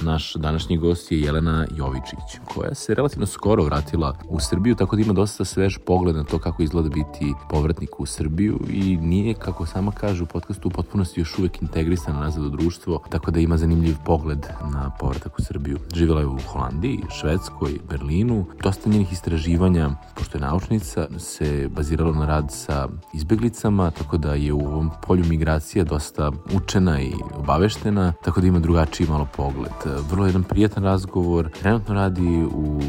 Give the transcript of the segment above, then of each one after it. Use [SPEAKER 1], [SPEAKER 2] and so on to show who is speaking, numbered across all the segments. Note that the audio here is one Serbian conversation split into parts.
[SPEAKER 1] Naš današnji gost je Jelena Jovičić, koja se relativno skoro vratila u Srbiju, tako da ima dosta svež pogled na to kako izgleda biti povratnik u Srbiju i nije, kako sama kaže u podcastu, u potpunosti još uvek integrisana nazad u društvo, tako da ima zanimljiv pogled na povratak u Srbiju. Živjela je u Holandiji, Švedskoj, Berlinu. Dosta njenih istraživanja, pošto je naučnica, se baziralo na rad sa izbeglicama, tako da je u ovom polju migracija dosta učena i obaveštena, tako da ima drugačiji malo pogled vrlo jedan prijatan razgovor. Trenutno radi u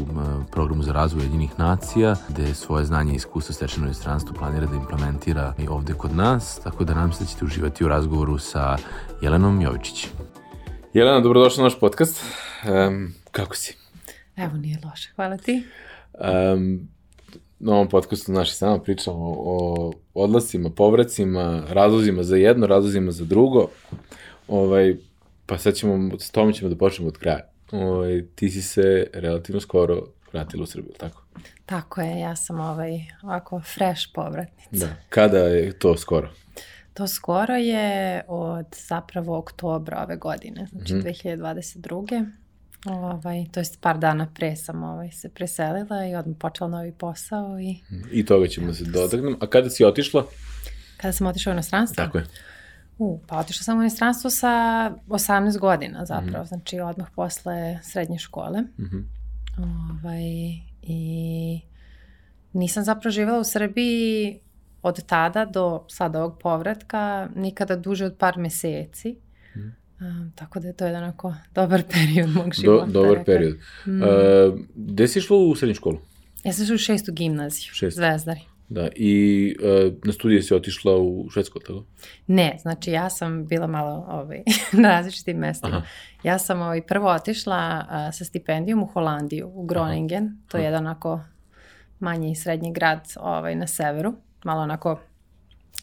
[SPEAKER 1] programu za razvoj jedinih nacija, gde svoje znanje i iskustvo stečeno u inostranstvu planira da implementira i ovde kod nas, tako da nam se da ćete uživati u razgovoru sa Jelenom Jovičić. Jelena, dobrodošla na naš podcast. Um, kako si?
[SPEAKER 2] Evo, nije loše. Hvala ti.
[SPEAKER 1] Um, na ovom podcastu naši samo pričamo o odlasima, povracima, razlozima za jedno, razlozima za drugo. Ovaj, Pa sad ćemo, s tom ćemo da počnemo od kraja. O, ovaj, ti si se relativno skoro vratila u Srbiju, tako?
[SPEAKER 2] Tako je, ja sam ovaj, ovako fresh povratnica.
[SPEAKER 1] Da. Kada je to skoro?
[SPEAKER 2] To skoro je od zapravo oktobra ove godine, znači mm -hmm. 2022. Ovaj, to jest par dana pre sam ovaj, se preselila i odmah počela novi posao. I,
[SPEAKER 1] I toga ćemo ja, se dotaknemo. A kada si otišla?
[SPEAKER 2] Kada sam otišla u inostranstvo?
[SPEAKER 1] Tako je.
[SPEAKER 2] U, pa otišla sam u inostranstvo sa 18 godina zapravo, mm znači odmah posle srednje škole. Mm -hmm. ovaj, I nisam zapravo živjela u Srbiji od tada do sada ovog povratka nikada duže od par meseci. Mm. Um, tako da je to jedan onako dobar period mog života.
[SPEAKER 1] Do, dobar period. Mm. Uh, gde si išla u srednju školu?
[SPEAKER 2] Ja sam išla u šestu gimnaziju, Šest. Zvezdari.
[SPEAKER 1] Da, i uh, na studije si otišla u Švedsku, tako?
[SPEAKER 2] Ne, znači ja sam bila malo ovaj, na različitim mestima. Aha. Ja sam ovaj, prvo otišla uh, sa stipendijom u Holandiju, u Groningen, Aha. to je jedan onako manji i srednji grad ovaj, na severu, malo onako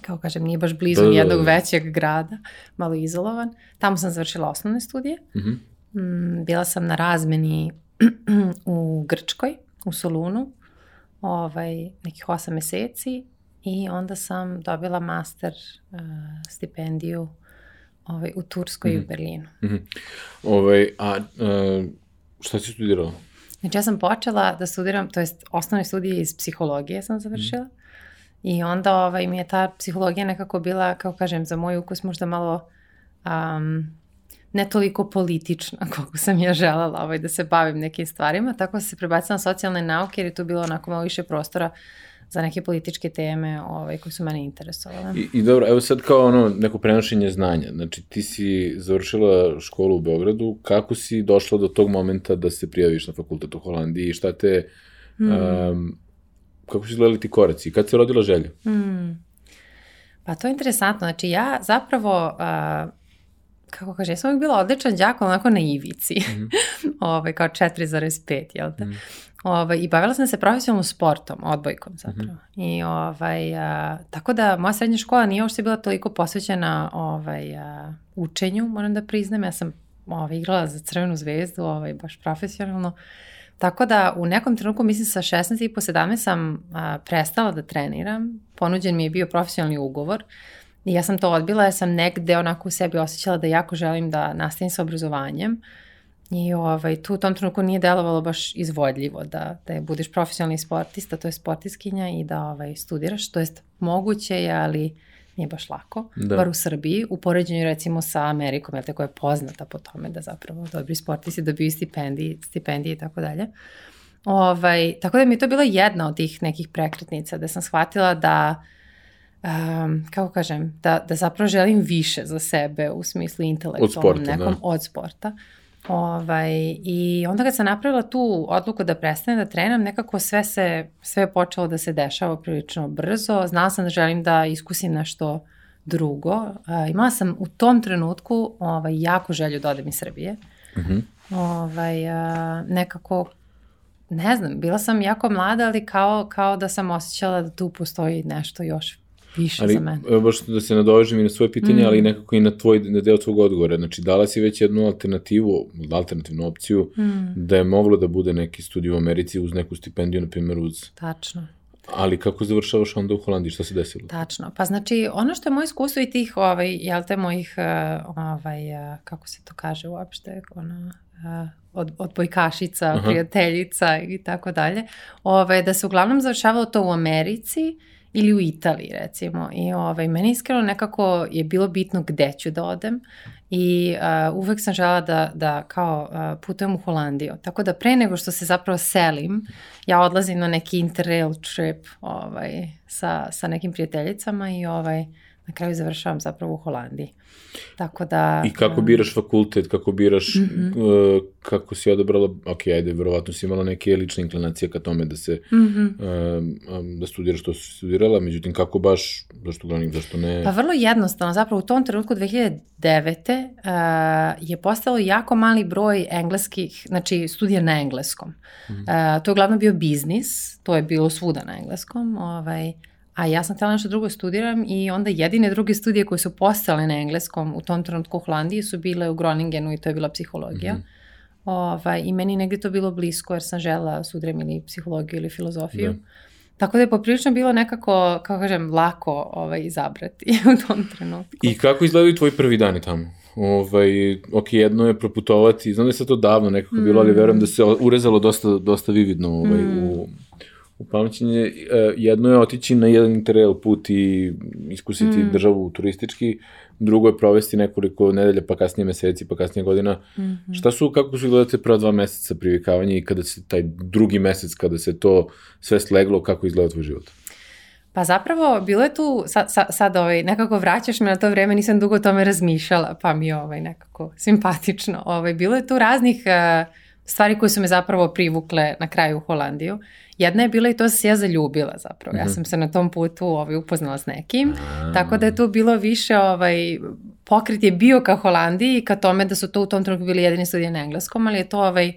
[SPEAKER 2] kao kažem, nije baš blizu da, nijednog da, da. većeg grada, malo izolovan. Tamo sam završila osnovne studije. Uh mhm. -huh. mm, bila sam na razmeni u Grčkoj, u Solunu ovaj, nekih osam meseci i onda sam dobila master uh, stipendiju ovaj, u Turskoj mm -hmm. i u mhm. Berlinu. Mm -hmm.
[SPEAKER 1] ovaj, a uh, šta si studirala?
[SPEAKER 2] Znači ja sam počela da studiram, to jest osnovne studije iz psihologije sam završila. Mm -hmm. I onda ovaj, mi je ta psihologija nekako bila, kao kažem, za moj ukus možda malo um, ne toliko politična koliko sam ja želala ovaj, da se bavim nekim stvarima, tako se prebacila na socijalne nauke jer je tu bilo onako malo više prostora za neke političke teme ovaj, koje su mene interesovale.
[SPEAKER 1] I, I dobro, evo sad kao ono neko prenošenje znanja, znači ti si završila školu u Beogradu, kako si došla do tog momenta da se prijaviš na fakultet u Holandiji, šta te, mm. um, kako su izgledali ti koraci, kad se rodila želja? Mm.
[SPEAKER 2] Pa to je interesantno, znači ja zapravo uh, kako kaže, ja sam uvijek bila odličan đak, onako na ivici. Mm. Ove, kao 4,5, jel te? Mm. Ove, I bavila sam se profesionalno sportom, odbojkom zapravo. Mm -hmm. I ovaj, a, tako da moja srednja škola nije uopšte bila toliko posvećena ovaj, a, učenju, moram da priznam. Ja sam ovaj, igrala za Crvenu zvezdu, ovaj, baš profesionalno. Tako da u nekom trenutku, mislim sa 16 i po 17 sam a, prestala da treniram. Ponuđen mi je bio profesionalni ugovor. I ja sam to odbila, ja sam negde onako u sebi osjećala da jako želim da nastavim sa obrazovanjem. I ovaj, tu u tom trenutku nije delovalo baš izvodljivo da, da je budeš profesionalni sportista, to je sportiskinja i da ovaj, studiraš, to jest moguće je, ali nije baš lako, da. bar u Srbiji, u poređenju recimo sa Amerikom, jel te koja je poznata po tome da zapravo dobri sportisti dobiju stipendije, stipendije i tako dalje. Ovaj, tako da mi je to bila jedna od tih nekih prekretnica da sam shvatila da um, kako kažem, da, da zapravo želim više za sebe u smislu intelektualnom nekom da. od sporta. Ovaj, I onda kad sam napravila tu odluku da prestane da trenam, nekako sve se, sve je počelo da se dešava prilično brzo. Znala sam da želim da iskusim nešto drugo. Uh, imala sam u tom trenutku ovaj, jako želju da odem iz Srbije. Mm -hmm. ovaj, uh, nekako ne znam, bila sam jako mlada, ali kao, kao da sam osjećala da tu postoji nešto još više
[SPEAKER 1] ali,
[SPEAKER 2] za mene.
[SPEAKER 1] Baš da se nadovežem i na svoje pitanje, mm. ali nekako i na, tvoj, na deo tvog odgovora. Znači, dala si već jednu alternativu, alternativnu opciju, mm. da je moglo da bude neki studij u Americi uz neku stipendiju, na primjer uz...
[SPEAKER 2] Tačno.
[SPEAKER 1] Ali kako završavaš onda u Holandiji? Šta se desilo?
[SPEAKER 2] Tačno. Pa znači, ono što je moje iskustvo i tih, ovaj, jel te, mojih, ovaj, kako se to kaže uopšte, ono, od, od bojkašica, Aha. prijateljica i tako dalje, ovaj, da se uglavnom završavalo to u Americi ili u Italiji recimo i ovaj, meni iskreno nekako je bilo bitno gde ću da odem i uh, uvek sam žela da, da kao uh, putujem u Holandiju. Tako da pre nego što se zapravo selim, ja odlazim na neki interrail trip ovaj, sa, sa nekim prijateljicama i ovaj, na kraju završavam zapravo u Holandiji. Tako da...
[SPEAKER 1] I kako um, biraš fakultet, kako biraš, mm -hmm. uh, kako si odabrala, ok, ajde, verovatno si imala neke lične inklinacije ka tome da se, mm -hmm. uh, da studiraš što si studirala, međutim, kako baš, zašto uglavnom, zašto ne?
[SPEAKER 2] Pa vrlo jednostavno, zapravo u tom trenutku 2009. Uh, je postalo jako mali broj engleskih, znači studija na engleskom. Mm -hmm. uh, to je uglavnom bio biznis, to je bilo svuda na engleskom, ovaj, A ja sam htjela nešto drugo studiram i onda jedine druge studije koje su postale na engleskom u tom trenutku u Holandiji su bile u Groningenu i to je bila psihologija. Mm -hmm. ovaj, I meni negdje to bilo blisko jer sam žela studiram ili psihologiju ili filozofiju. Da. Tako da je poprilično bilo nekako, kako kažem, lako ovaj, izabrati u tom trenutku.
[SPEAKER 1] I kako izgledaju tvoji prvi dani tamo? Ovaj, ok, jedno je proputovati, znam da je sad to davno nekako mm. bilo, ali verujem da se urezalo dosta, dosta vividno ovaj, mm. u u pamćenje, e, jedno je otići na jedan interrail put i iskusiti mm. državu turistički, drugo je provesti nekoliko nedelja, pa kasnije meseci, pa kasnije godina. Mm -hmm. Šta su, kako su gledate prva dva meseca privikavanja i kada se taj drugi mesec, kada se to sve sleglo, kako izgleda tvoj život?
[SPEAKER 2] Pa zapravo, bilo je tu, sad, sad, sad ovaj, nekako vraćaš me na to vreme, nisam dugo o tome razmišljala, pa mi je ovaj, nekako simpatično. Ovaj, bilo je tu raznih uh, stvari koje su me zapravo privukle na kraju u Holandiju. Jedna je bila i to da se ja zaljubila zapravo. Mm -hmm. Ja mhm. sam se na tom putu ovaj, upoznala s nekim, tako da je to bilo više, ovaj, pokret je bio ka Holandiji i ka tome da su to u tom trenutku bili jedini studije na engleskom, ali je to ovaj,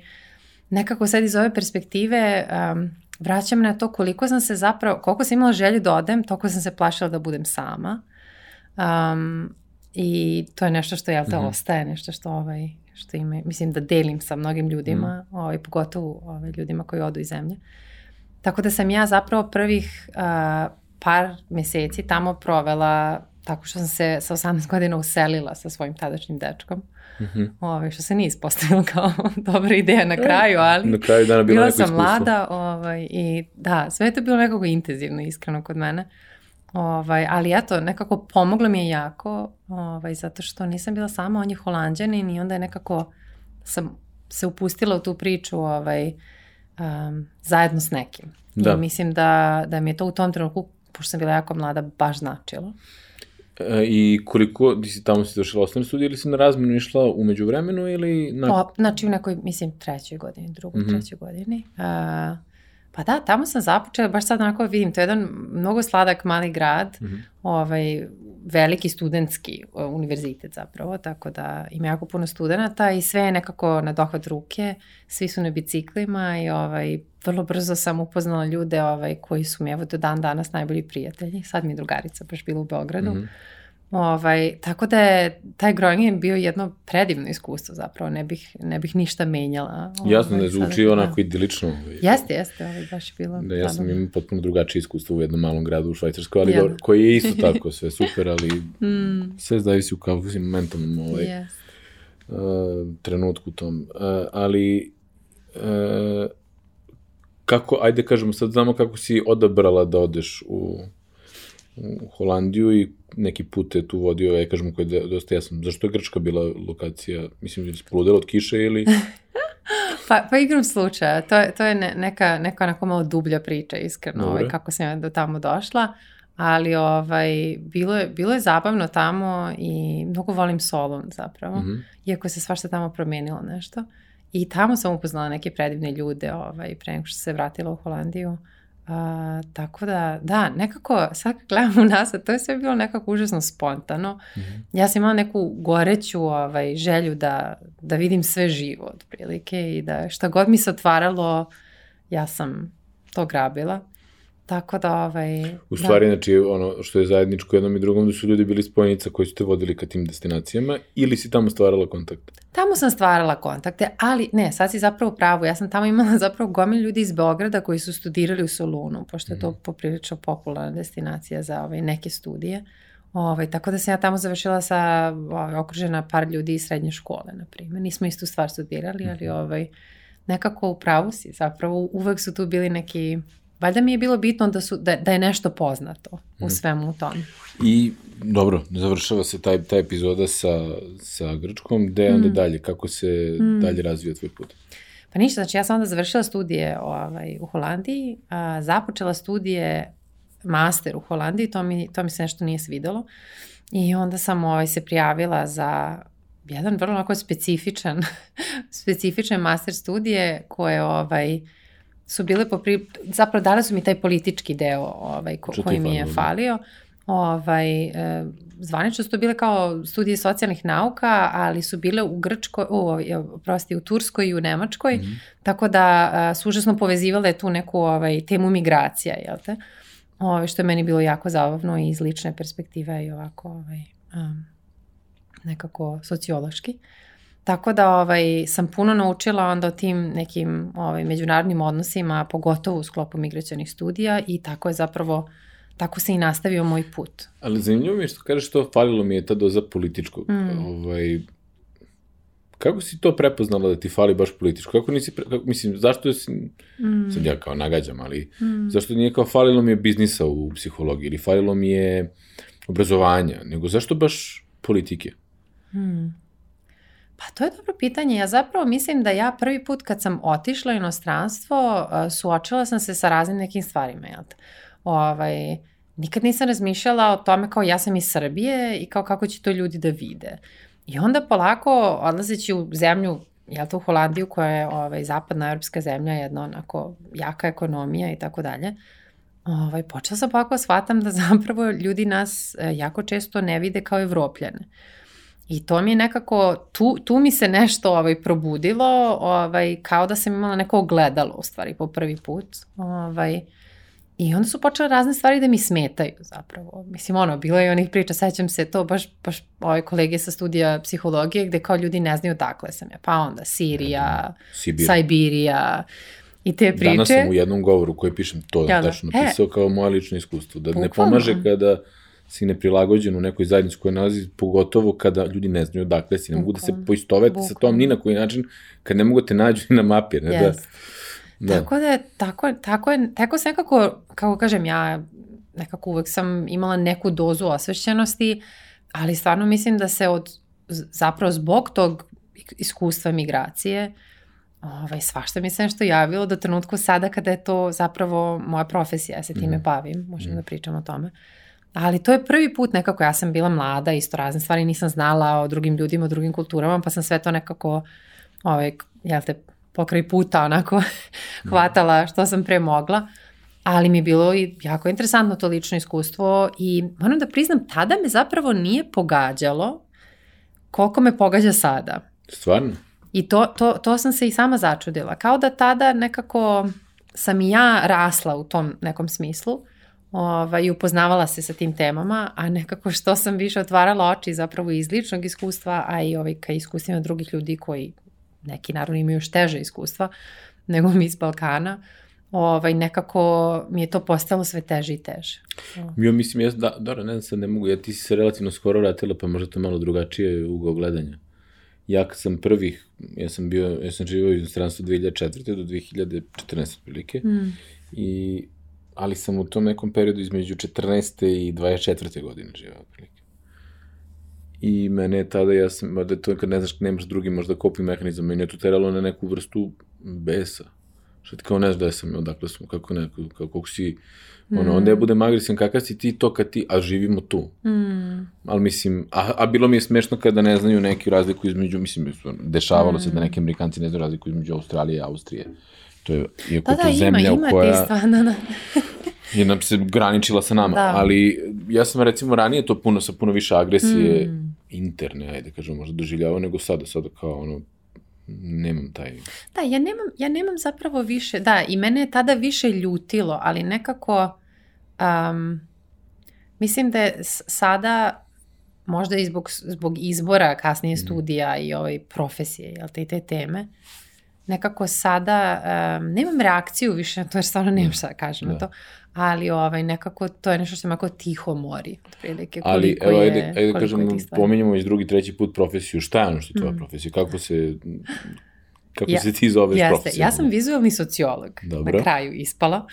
[SPEAKER 2] nekako sad iz ove perspektive um, vraćam na to koliko sam se zapravo, koliko sam imala želju da odem, toliko sam se plašila da budem sama. Um, I to je nešto što, jel te, mm -hmm. ostaje, nešto što, ovaj, što ime, mislim da delim sa mnogim ljudima, mm. ovaj, pogotovo ovaj, ljudima koji odu iz zemlje. Tako da sam ja zapravo prvih uh, par meseci tamo provela tako što sam se sa 18 godina uselila sa svojim tadašnjim dečkom. Mm -hmm. Ove, ovaj, što se nije ispostavilo kao dobra ideja na kraju, ali
[SPEAKER 1] na kraju dana bila
[SPEAKER 2] sam mlada ovaj, i da, sve je to bilo nekako intenzivno, iskreno kod mene. Ovaj, ali eto, nekako pomoglo mi je jako, ovaj, zato što nisam bila sama, on je holandjanin i onda je nekako sam se upustila u tu priču ovaj, um, zajedno s nekim. Da. I mislim da, da mi je to u tom trenutku, pošto sam bila jako mlada, baš značilo.
[SPEAKER 1] E, I koliko, ti si tamo si došla osnovne studije ili si na razmenu išla umeđu vremenu ili... Na...
[SPEAKER 2] Pa, znači u nekoj, mislim, trećoj godini, drugoj, mm -hmm. trećoj godini. Uh, Pa da, tamo sam započela, baš sad onako vidim, to je jedan mnogo sladak mali grad, mm -hmm. ovaj, veliki studentski univerzitet zapravo, tako da ima jako puno studenta i sve je nekako na dohvat ruke, svi su na biciklima i ovaj, vrlo brzo sam upoznala ljude ovaj, koji su mi evo do dan danas najbolji prijatelji. Sad mi je drugarica baš bila u Beogradu. Mm -hmm. Ovaj, tako da je taj Groningen bio jedno predivno iskustvo zapravo, ne bih, ne bih ništa menjala.
[SPEAKER 1] Ovaj, Jasno, ne zvuči sada, onako da. idilično. Ovaj.
[SPEAKER 2] Jeste, jeste, ovaj, baš je bilo.
[SPEAKER 1] Da, ja sam imao potpuno drugačije iskustvo u jednom malom gradu u Švajcarskoj, ali yeah. koji je isto tako, sve super, ali mm. sve zavisi u kakvom mentalnom ovaj, yes. uh, trenutku tom. Uh, ali uh, kako, ajde kažemo, sad znamo kako si odabrala da odeš u u Holandiju i neki put je tu vodio, ja kažem koji je dosta jasno. Zašto je Grčka bila lokacija? Mislim, ili spoludela od kiše ili...
[SPEAKER 2] pa, pa igram slučaja. To, to je neka, neka onako malo dublja priča, iskreno, ovaj, kako sam ja do tamo došla. Ali ovaj, bilo, je, bilo je zabavno tamo i mnogo volim Solun zapravo. Mm -hmm. Iako se svašta tamo promenilo nešto. I tamo sam upoznala neke predivne ljude ovaj, pre nego što se vratila u Holandiju. Uh, A, tako da, da, nekako, sad kad gledam u nas, to je sve bilo nekako užasno spontano. Mm -hmm. Ja sam imala neku goreću ovaj, želju da, da vidim sve živo, otprilike, i da šta god mi se otvaralo, ja sam to grabila. Tako da, ovaj...
[SPEAKER 1] U stvari, da. znači, ono što je zajedničko jednom i drugom, da su ljudi bili spojenica koji su te vodili ka tim destinacijama ili si tamo stvarala kontakte?
[SPEAKER 2] Tamo sam stvarala kontakte, ali ne, sad si zapravo pravo. Ja sam tamo imala zapravo gomil ljudi iz Beograda koji su studirali u Solunu, pošto je to mhm. poprilično popularna destinacija za ovaj, neke studije. Ovaj, tako da sam ja tamo završila sa ovaj, okružena par ljudi iz srednje škole, na primjer. Nismo istu stvar studirali, ali mhm. ovaj, nekako u pravu si. Zapravo uvek su tu bili neki valjda mi je bilo bitno da, su, da, da je nešto poznato u mhm. svemu tome.
[SPEAKER 1] I dobro, završava se taj, ta epizoda sa, sa Grčkom, gde je onda mm. dalje, kako se mm. dalje razvija tvoj put?
[SPEAKER 2] Pa ništa, znači ja sam onda završila studije ovaj, u Holandiji, a, započela studije master u Holandiji, to mi, to mi se nešto nije svidelo i onda sam ovaj, se prijavila za jedan vrlo onako specifičan, specifičan master studije koje ovaj, su bile popri... zapravo dale su mi taj politički deo ovaj, ko, koji mi je da? falio. Ovaj, e, zvanično su to bile kao studije socijalnih nauka, ali su bile u Grčkoj, u, prosti, u Turskoj i u Nemačkoj, mm -hmm. tako da a, su užasno povezivale tu neku ovaj, temu migracija, jel te? Ovaj, što je meni bilo jako zabavno i iz lične perspektive i ovako ovaj, um, nekako sociološki. Uh, Tako da ovaj, sam puno naučila onda o tim nekim ovaj, međunarodnim odnosima, pogotovo u sklopu migracijonih studija i tako je zapravo, tako se i nastavio moj put.
[SPEAKER 1] Ali zanimljivo mi je što kažeš to, falilo mi je ta doza političkog. Mm. Ovaj, kako si to prepoznala da ti fali baš političko? Kako nisi, pre, kako, mislim, zašto si, mm. sad ja kao nagađam, ali mm. zašto nije kao falilo mi je biznisa u psihologiji ili falilo mi je obrazovanja, nego zašto baš politike?
[SPEAKER 2] Mm. Pa to je dobro pitanje. Ja zapravo mislim da ja prvi put kad sam otišla u inostranstvo, suočila sam se sa raznim nekim stvarima. Jel? Ovaj, nikad nisam razmišljala o tome kao ja sam iz Srbije i kao kako će to ljudi da vide. I onda polako odlazeći u zemlju, jel to u Holandiju koja je ovaj, zapadna evropska zemlja, jedna onako jaka ekonomija i tako dalje, ovaj, počela sam polako da shvatam da zapravo ljudi nas e, jako često ne vide kao evropljane. I to mi je nekako, tu, tu mi se nešto ovaj, probudilo, ovaj, kao da sam imala neko ogledalo u stvari po prvi put. Ovaj, I onda su počele razne stvari da mi smetaju zapravo. Mislim, ono, bilo je onih priča, sećam se to baš, baš ove kolege sa studija psihologije gde kao ljudi ne znaju dakle sam ja. Pa onda Sirija, Sibir. Sajbirija i te priče.
[SPEAKER 1] Danas sam u jednom govoru koji pišem to ja, da. tačno napisao e, kao moje lično iskustvo. Da ne pomaže kada si neprilagođen u nekoj zajednici koja nalazi, pogotovo kada ljudi ne znaju odakle si, ne mogu da se poistovete sa tom ni na koji način, kad ne mogu da te nađu na mapi, ne yes. da...
[SPEAKER 2] Da. Tako da je, tako, tako je, tako se nekako, kako kažem, ja nekako uvek sam imala neku dozu osvešćenosti, ali stvarno mislim da se od, zapravo zbog tog iskustva migracije, ovaj, svašta mi se nešto javilo do trenutku sada kada je to zapravo moja profesija, ja se time mm. bavim, možemo mm. da pričamo o tome. Uh, Ali to je prvi put nekako, ja sam bila mlada, isto razne stvari nisam znala o drugim ljudima, o drugim kulturama, pa sam sve to nekako, ovaj, jel te, pokraj puta onako hvatala što sam pre mogla. Ali mi je bilo i jako interesantno to lično iskustvo i moram da priznam, tada me zapravo nije pogađalo koliko me pogađa sada.
[SPEAKER 1] Stvarno?
[SPEAKER 2] I to, to, to sam se i sama začudila. Kao da tada nekako sam i ja rasla u tom nekom smislu ovaj, i upoznavala se sa tim temama, a nekako što sam više otvarala oči zapravo iz ličnog iskustva, a i ovaj, ka iskustvima drugih ljudi koji neki naravno imaju još teže iskustva nego mi iz Balkana, ovaj, nekako mi je to postalo sve teže i teže.
[SPEAKER 1] Ja mislim, ja, da, dobro, ne znam sad, ne mogu, ja ti si se relativno skoro vratila, pa možda to malo drugačije ugao gledanja. Ja kad sam prvih, ja sam bio, ja sam živao u inostranstvu 2004. do 2014. prilike mm. i ali sam u tom nekom periodu između 14. i 24. godine živao otprilike. I mene je tada, ja sam, da to kad ne znaš, nemaš drugi možda kopi mehanizam, meni je to teralo na neku vrstu besa. Što ti kao ne znaš da sam, odakle smo, kako neko, kako si, mm. ono, onda ja budem agresivan, kakav si ti to kad ti, a živimo tu. Mm. Ali mislim, a, a bilo mi je smešno kada ne znaju neki razliku između, mislim, dešavalo mm. se da neki amerikanci ne znaju razliku između Australije i Austrije. To je, iako da, da, to zemlja ima, ima koja... Tistva, da, je nam se graničila sa nama, da. ali ja sam recimo ranije to puno, sa puno više agresije mm. interne, ajde kažem, možda doživljavao nego sada, sada kao ono, nemam taj...
[SPEAKER 2] Da, ja nemam, ja nemam zapravo više, da, i mene je tada više ljutilo, ali nekako um, mislim da je sada možda i zbog, zbog izbora kasnije mhm. studija i ovaj profesije, jel te, i te teme, nekako sada um, nemam reakciju više na to jer stvarno nemam šta da kažem da. na to, ali ovaj, nekako to je nešto što me ako tiho mori. Prilike,
[SPEAKER 1] ali evo, ajde, je, ajde kažem, pominjamo već drugi, treći put profesiju. Šta je ono što je tvoja mm. profesija? Kako se kako ja, se ti zoveš jeste, profesija?
[SPEAKER 2] Ja sam vizualni sociolog. Dobro. Na kraju ispala.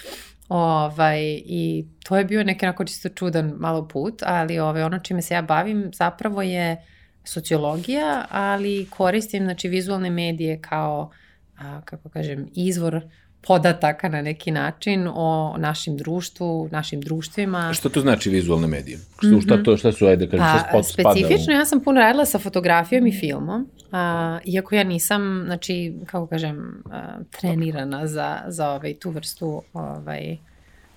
[SPEAKER 2] Ovaj, I to je bio neki onako čisto čudan malo put, ali ovaj, ono čime se ja bavim zapravo je sociologija, ali koristim znači, vizualne medije kao, a, kako kažem, izvor podataka na neki način o našem društvu, našim društvima.
[SPEAKER 1] Što to znači vizualne medije? Što, mm -hmm. šta, to, šta su, ajde, kažem, pa, šta spada?
[SPEAKER 2] Specifično, ja sam puno radila sa fotografijom i filmom, a, iako ja nisam, znači, kako kažem, a, trenirana za, za ovaj, tu vrstu ovaj,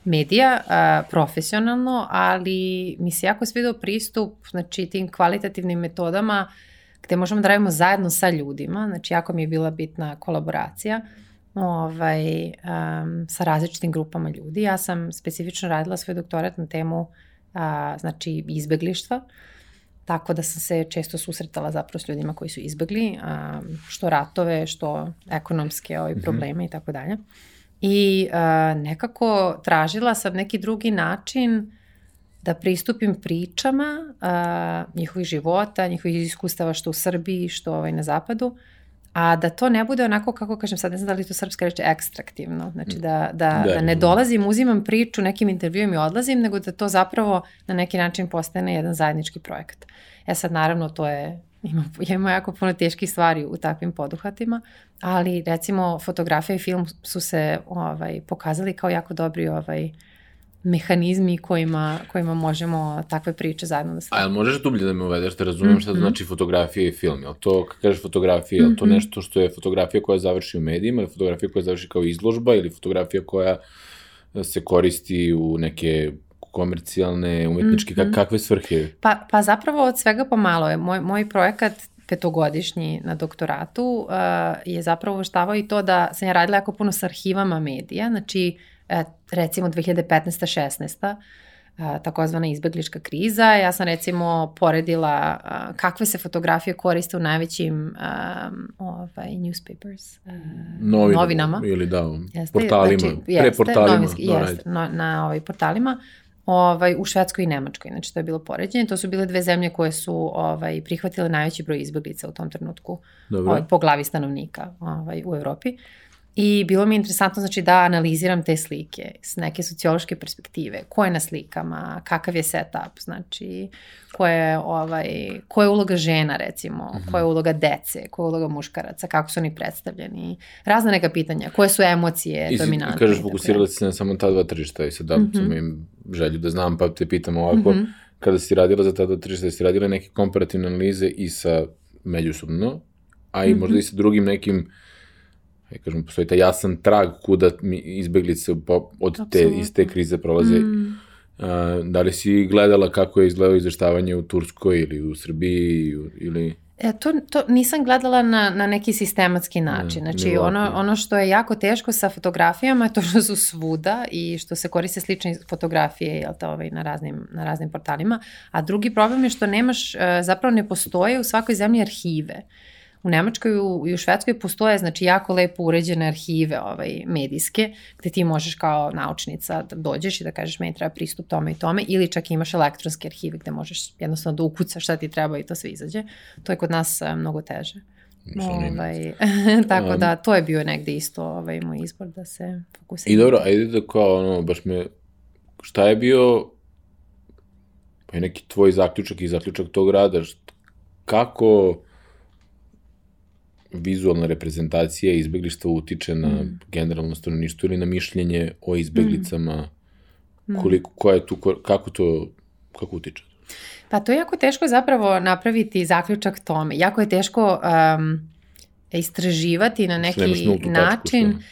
[SPEAKER 2] medija a, profesionalno, ali mi se jako svidao pristup znači, tim kvalitativnim metodama gde možemo da radimo zajedno sa ljudima, znači jako mi je bila bitna kolaboracija ovaj, um, sa različitim grupama ljudi. Ja sam specifično radila svoj doktorat na temu a, znači izbeglištva, tako da sam se često susretala zapravo s ljudima koji su izbegli, a, što ratove, što ekonomske ovaj, mhm. probleme mm -hmm. i tako dalje. I a, nekako tražila sam neki drugi način da pristupim pričama a, njihovih života, njihovih iskustava što u Srbiji, što ovaj, na zapadu, a da to ne bude onako, kako kažem sad, ne znam da li to srpska reč, ekstraktivno. Znači da, da, da, da ne dolazim, uzimam priču nekim intervjuom i odlazim, nego da to zapravo na neki način postane jedan zajednički projekat. E sad, naravno, to je ima, ima jako puno teških stvari u takvim poduhatima, ali recimo fotografija i film su se ovaj, pokazali kao jako dobri ovaj, uh, mehanizmi kojima, kojima možemo takve priče zajedno da stavimo.
[SPEAKER 1] A jel možeš dublje da me uvedeš, da razumem mm -hmm. šta mhm. znači fotografija i film? Je to, kad kažeš fotografija, je to mm -hmm. nešto što je fotografija koja završi u medijima, ili fotografija koja završi kao izložba, ili fotografija koja se koristi u neke komercijalne, umetničke, mm -hmm. kakve svrhe?
[SPEAKER 2] Pa, pa zapravo od svega pomalo je. Moj, moj projekat petogodišnji na doktoratu uh, je zapravo uštavao i to da sam ja radila jako puno sa arhivama medija, znači E, recimo 2015-16 e, takozvana izbeglička kriza. Ja sam recimo poredila e, kakve se fotografije koriste u najvećim um, ovaj, newspapers, uh, Novina, novinama.
[SPEAKER 1] Ili da, jeste, portalima, znači, jeste, pre portalima. Novinski,
[SPEAKER 2] no, jeste, no, na ovaj, portalima ovaj, u Švedskoj i Nemačkoj. Znači, to je bilo poređenje. To su bile dve zemlje koje su ovaj, prihvatile najveći broj izbeglica u tom trenutku ovaj, po glavi stanovnika ovaj, u Evropi. Uh, I bilo mi je interesantno znači, da analiziram te slike s neke sociološke perspektive. Ko je na slikama, kakav je setup, znači ko je, ovaj, ko je uloga žena recimo, mm -hmm. ko je uloga dece, ko je uloga muškaraca, kako su oni predstavljeni, razne neka pitanja, koje su emocije I dominantne.
[SPEAKER 1] I kažeš, fokusirala si se na samo ta dva tržišta i sad mm -hmm. im želju da znam, pa te pitam ovako, mm -hmm. kada si radila za ta dva tržišta, si radila neke komparativne analize i sa međusobno, a i mm -hmm. možda i sa drugim nekim ja kažem, postoji taj jasan trag kuda mi izbeglice od te, iz te krize prolaze. Mm. A, da li si gledala kako je izgledalo izveštavanje u Turskoj ili u Srbiji ili...
[SPEAKER 2] E, to, to nisam gledala na, na neki sistematski način. Ne, znači, ono, ono što je jako teško sa fotografijama je to što su svuda i što se koriste slične fotografije jel te, ovaj, na, raznim, na raznim portalima. A drugi problem je što nemaš, e, zapravo ne postoje u svakoj zemlji arhive. Uh, U Nemačkoj i u Švedskoj postoje znači jako lepo uređene arhive ovaj, medijske gde ti možeš kao naučnica da dođeš i da kažeš meni treba pristup tome i tome ili čak imaš elektronske arhive gde možeš jednostavno da ukucaš šta ti treba i to sve izađe. To je kod nas uh, mnogo teže. Ovaj, tako da to je bio negde isto ovaj, moj izbor da se fokusiram.
[SPEAKER 1] I dobro, ajde da kao ono, baš me, šta je bio pa je neki tvoj zaključak i zaključak tog rada, kako vizualna reprezentacija izbeglištva utiče na mm. generalno stanovništvo ili na mišljenje o izbeglicama, mm. koliko, koja je tu, kako to, kako utiče?
[SPEAKER 2] Pa to je jako teško zapravo napraviti zaključak tome. Jako je teško um, istraživati na neki način. Tačku,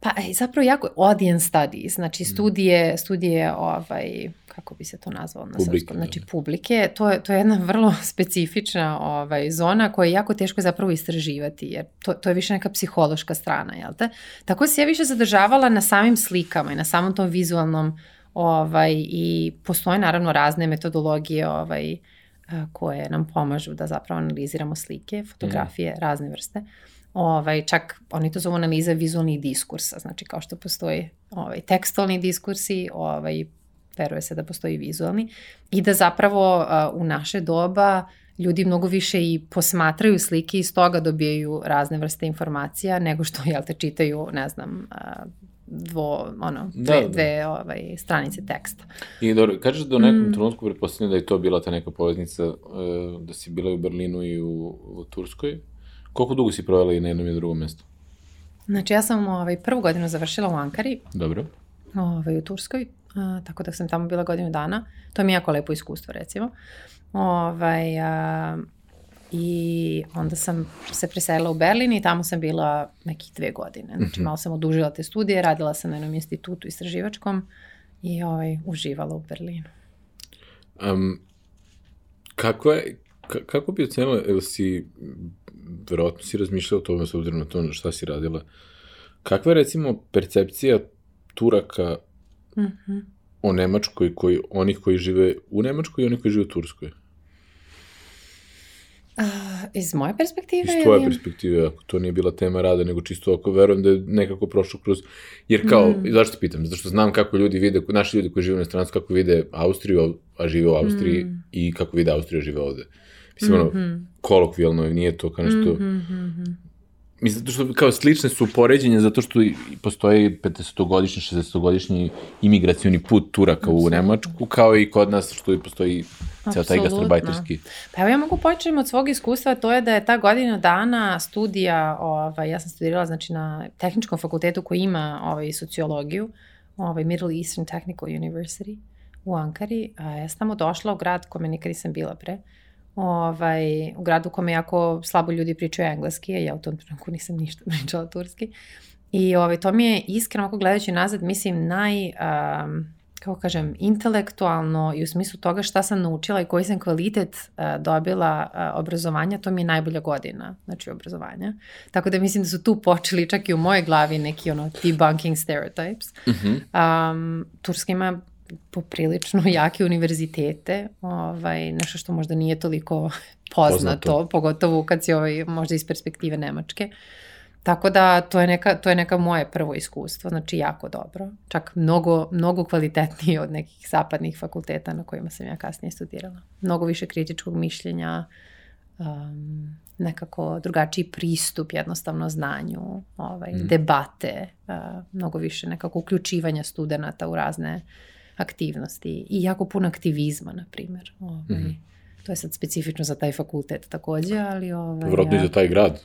[SPEAKER 2] pa e, zapravo jako audience studies, znači mm. studije, studije ovaj, kako bi se to nazvalo na publike, srpskom, znači da. publike, to je, to je jedna vrlo specifična ovaj, zona koja je jako teško zapravo istraživati, jer to, to je više neka psihološka strana, jel te? Tako se ja više zadržavala na samim slikama i na samom tom vizualnom Ovaj, I postoje naravno razne metodologije ovaj, koje nam pomažu da zapravo analiziramo slike, fotografije, mm. razne vrste. Ovaj, čak oni to zovu analiza vizualnih diskursa, znači kao što postoji ovaj, tekstualni diskursi, ovaj, veruje se da postoji vizualni, i da zapravo uh, u naše doba ljudi mnogo više i posmatraju slike i iz toga dobijaju razne vrste informacija nego što, jel te, čitaju, ne znam, uh, dvo, ono, dve, da, da. dve ovaj, stranice teksta.
[SPEAKER 1] I dobro, kažeš da u nekom mm. trenutku pretpostavljam da je to bila ta neka poveznica, uh, da si bila u Berlinu i u, u Turskoj. Koliko dugo si provela i na jednom i drugom mestu?
[SPEAKER 2] Znači, ja sam ovaj, prvu godinu završila u Ankari.
[SPEAKER 1] Dobro.
[SPEAKER 2] Ovaj, u Turskoj, a, tako da sam tamo bila godinu dana. To mi je jako lepo iskustvo, recimo. Ovaj, a, I onda sam se preselila u Berlin i tamo sam bila nekih dve godine. Znači, mhm. malo sam odužila te studije, radila sam na jednom institutu istraživačkom i ovaj, uživala u Berlinu.
[SPEAKER 1] Um, kako je, kako bi ocenila, ili si, verovatno si razmišljala o tome s obzirom na to šta si radila, kakva je recimo percepcija Turaka mm -hmm. o Nemačkoj, koji, onih koji žive u Nemačkoj i onih koji žive u Turskoj?
[SPEAKER 2] Uh, iz moje perspektive?
[SPEAKER 1] Iz tvoje ili... perspektive, ako to nije bila tema rada, nego čisto ako verujem da je nekako prošlo kroz... Jer kao, mm. zašto pitam? Zato što znam kako ljudi vide, naši ljudi koji žive na strancu, kako vide Austriju, a žive u Austriji, mm. i kako vide Austriju, a žive ovde. Mislim, mm -hmm. ono, mhm. kolokvijalno, nije to kao nešto... Mm -hmm. Mislim, zato što kao slične su poređenje, zato što postoji 50-godišnji, 60-godišnji imigracioni put Turaka u Nemačku, kao i kod nas što postoji ceo taj gastrobajterski.
[SPEAKER 2] Pa evo ja mogu početi od svog iskustva, to je da je ta godina dana studija, ovaj, ja sam studirala znači, na tehničkom fakultetu koji ima ovaj, sociologiju, ovaj, Middle Eastern Technical University u Ankari. A ja sam tamo došla u grad kome nikad nisam bila pre. Uh, ovaj, u gradu u kome jako slabo ljudi pričaju engleski, a ja u tom trenutku nisam ništa pričala turski. I ovaj, to mi je iskreno, ako gledajući nazad, mislim, naj, um, kako kažem, intelektualno i u smislu toga šta sam naučila i koji sam kvalitet uh, dobila uh, obrazovanja, to mi je najbolja godina, znači obrazovanja. Tako da mislim da su tu počeli čak i u mojoj glavi neki ono debunking stereotypes. Mm -hmm. um, Turska ima poprilično jake univerzitete, ovaj, nešto što možda nije toliko poznato, poznato. pogotovo kad si ovaj, možda iz perspektive Nemačke. Tako da to je, neka, to je neka moje prvo iskustvo, znači jako dobro. Čak mnogo, mnogo kvalitetnije od nekih zapadnih fakulteta na kojima sam ja kasnije studirala. Mnogo više kritičkog mišljenja, um, nekako drugačiji pristup jednostavno znanju, ovaj, mm. debate, uh, mnogo više nekako uključivanja studenta u razne uh, aktivnosti i jako puno aktivizma, na primjer. Ovaj, mm -hmm. To je sad specifično za taj fakultet takođe, ali... Ovaj,
[SPEAKER 1] Vrodno i za taj grad.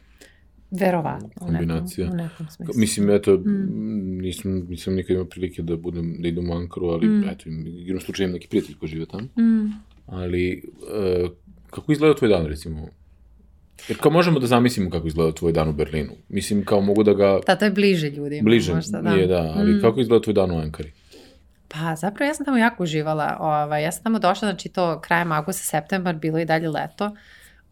[SPEAKER 2] Verovatno.
[SPEAKER 1] Kombinacija.
[SPEAKER 2] U nekom, u nekom
[SPEAKER 1] smislu. Mislim, eto, mm. nisam, nisam nikad imao prilike da budem, da idem u Ankaru, ali, mm. eto, igram slučajem neki prijatelj koji žive tamo. Mm. Ali, uh, kako izgleda tvoj dan, recimo? Jer kao možemo da zamislimo kako izgleda tvoj dan u Berlinu. Mislim, kao mogu da ga...
[SPEAKER 2] Da, to je bliže ljudima.
[SPEAKER 1] Bliže, možda, da. je, da, ali mm. kako izgleda tvoj dan u Ankari?
[SPEAKER 2] Pa zapravo ja sam tamo jako uživala. Ovaj, ja sam tamo došla, znači to krajem augusta, septembar, bilo i dalje leto.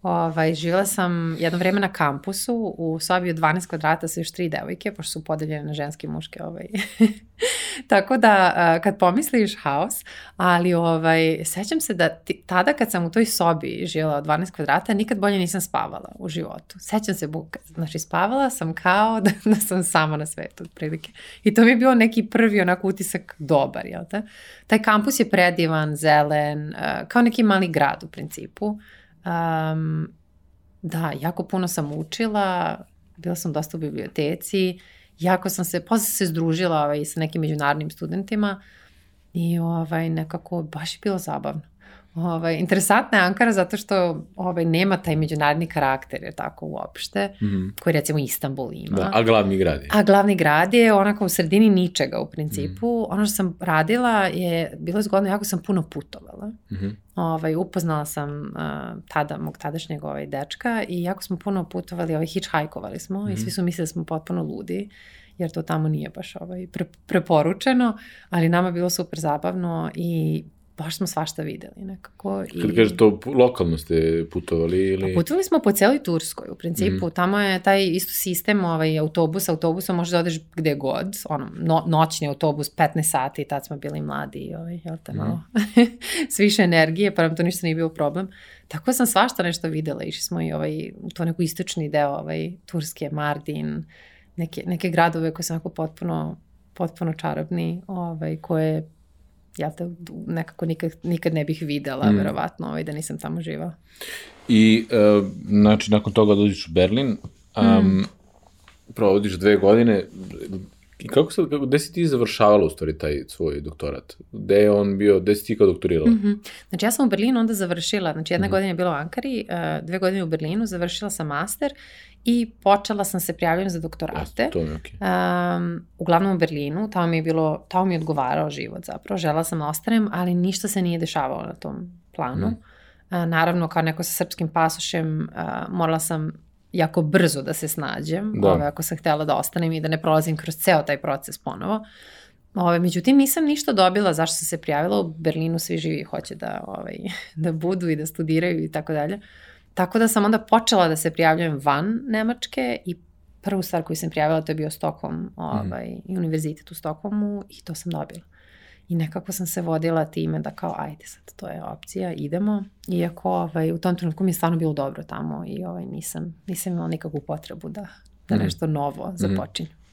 [SPEAKER 2] Ovaj, živjela sam jedno vreme na kampusu u sobi od 12 kvadrata sa još tri devojke, pošto su podeljene na ženske i muške. Ovaj. Tako da, kad pomisliš haos, ali ovaj, sećam se da ti, tada kad sam u toj sobi živjela od 12 kvadrata, nikad bolje nisam spavala u životu. Sećam se, znači spavala sam kao da, da sam sama na svetu, otprilike. I to mi je bio neki prvi onako utisak dobar, jel te? Taj kampus je predivan, zelen, kao neki mali grad u principu. Um, da, jako puno sam učila, bila sam dosta u biblioteci, jako sam se, posle se združila ovaj, sa nekim međunarodnim studentima i ovaj, nekako baš je bilo zabavno. Ovaj, interesantna je Ankara zato što ovaj, nema taj međunarodni karakter, je tako uopšte, mm -hmm. koji recimo Istanbul ima.
[SPEAKER 1] Da, a glavni grad je.
[SPEAKER 2] A glavni grad je onako u sredini ničega u principu. Mm -hmm. Ono što sam radila je, bilo je zgodno, jako sam puno putovala. Mm -hmm. ovaj, upoznala sam uh, tada, mog tadašnjeg ovaj, dečka i jako smo puno putovali, ovaj, hitchhajkovali smo mm -hmm. i svi su mislili da smo potpuno ludi jer to tamo nije baš ovaj, pre, preporučeno, ali nama je bilo super zabavno i baš smo svašta videli nekako. I...
[SPEAKER 1] Kad kažeš to, lokalno ste putovali ili...
[SPEAKER 2] Pa putovali smo po celoj Turskoj, u principu. Mm. Tamo je taj isto sistem, ovaj, autobus, autobusa možeš da odeš gde god, ono, no, noćni autobus, 15 sati, tad smo bili mladi, ovaj, jel te, malo mm. s više energije, pa nam to ništa nije bio problem. Tako sam svašta nešto videla, išli smo i ovaj, u to neku istočni deo ovaj, Turske, Mardin, neke, neke gradove koje su onako potpuno, potpuno čarobni, ovaj, koje ja te nekako nikad, nikad ne bih videla, mm. verovatno, ovaj, da nisam tamo živala.
[SPEAKER 1] I, uh, znači, nakon toga dođeš u Berlin, um, mm. provodiš dve godine, I kako sad, kako, gde si ti završavala u stvari taj svoj doktorat? Gde je on bio, gde si ti kao doktorirala? Mm
[SPEAKER 2] -hmm. Znači ja sam u Berlinu onda završila, znači jedna mm -hmm. godina je bila u Ankari, uh, dve godine u Berlinu, završila sam master i počela sam se prijavljati za doktorate.
[SPEAKER 1] Jasne, to je okay.
[SPEAKER 2] um, uglavnom u Berlinu, tamo mi je bilo, tamo mi je odgovarao život zapravo, žela sam da ostanem, ali ništa se nije dešavalo na tom planu. Mm. Uh, naravno, kao neko sa srpskim pasošem, uh, morala sam jako brzo da se snađem, da. ove, ako sam htela da ostanem i da ne prolazim kroz ceo taj proces ponovo. Ove, međutim, nisam ništa dobila zašto sam se prijavila. U Berlinu svi živi hoće da, ovaj, da budu i da studiraju i tako dalje. Tako da sam onda počela da se prijavljujem van Nemačke i prvu stvar koju sam prijavila to je bio Stockholm, ovaj, mm. univerzitet u Stockholmu i to sam dobila. I nekako sam se vodila time da kao, ajde sad, to je opcija, idemo. Iako ovaj, u tom trenutku mi je stvarno bilo dobro tamo i ovaj, nisam, nisam imala nikakvu potrebu da, da mhm. nešto novo mhm. započinju. Mm.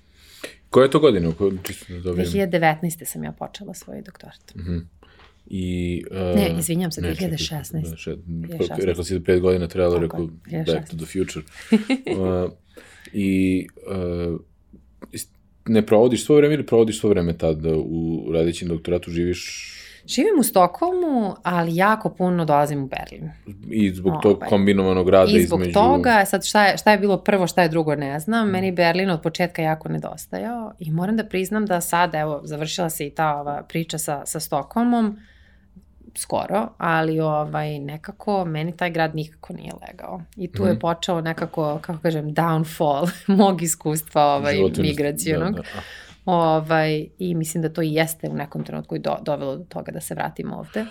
[SPEAKER 1] Koje je to godine? U kojoj, čisto da dobijem?
[SPEAKER 2] 2019. sam ja počela svoj doktorat.
[SPEAKER 1] Mm -hmm. I, uh,
[SPEAKER 2] ne, izvinjam se, 2016. Ne, še,
[SPEAKER 1] 2016. Rekla si da pet godina trebalo, rekao back to the future. uh, I uh, ne provodiš svo vreme ili provodiš svo vreme tad u radićem doktoratu, živiš
[SPEAKER 2] Živim u Stokholmu, ali jako puno dolazim u Berlin.
[SPEAKER 1] I zbog tog ovaj. kombinovanog rada između...
[SPEAKER 2] I zbog
[SPEAKER 1] između...
[SPEAKER 2] toga, sad šta je, šta je bilo prvo, šta je drugo, ne znam. Mm. Meni Berlin od početka jako nedostajao i moram da priznam da sad, evo, završila se i ta ova priča sa, sa Stokholmom, skoro, ali ovaj, nekako meni taj grad nikako nije legao. I tu mm. je mhm. počeo nekako, kako kažem, downfall mog iskustva ovaj, migracijonog. Da, da. Ovaj, I mislim da to i jeste u nekom trenutku i do, dovelo do toga da se vratim ovde.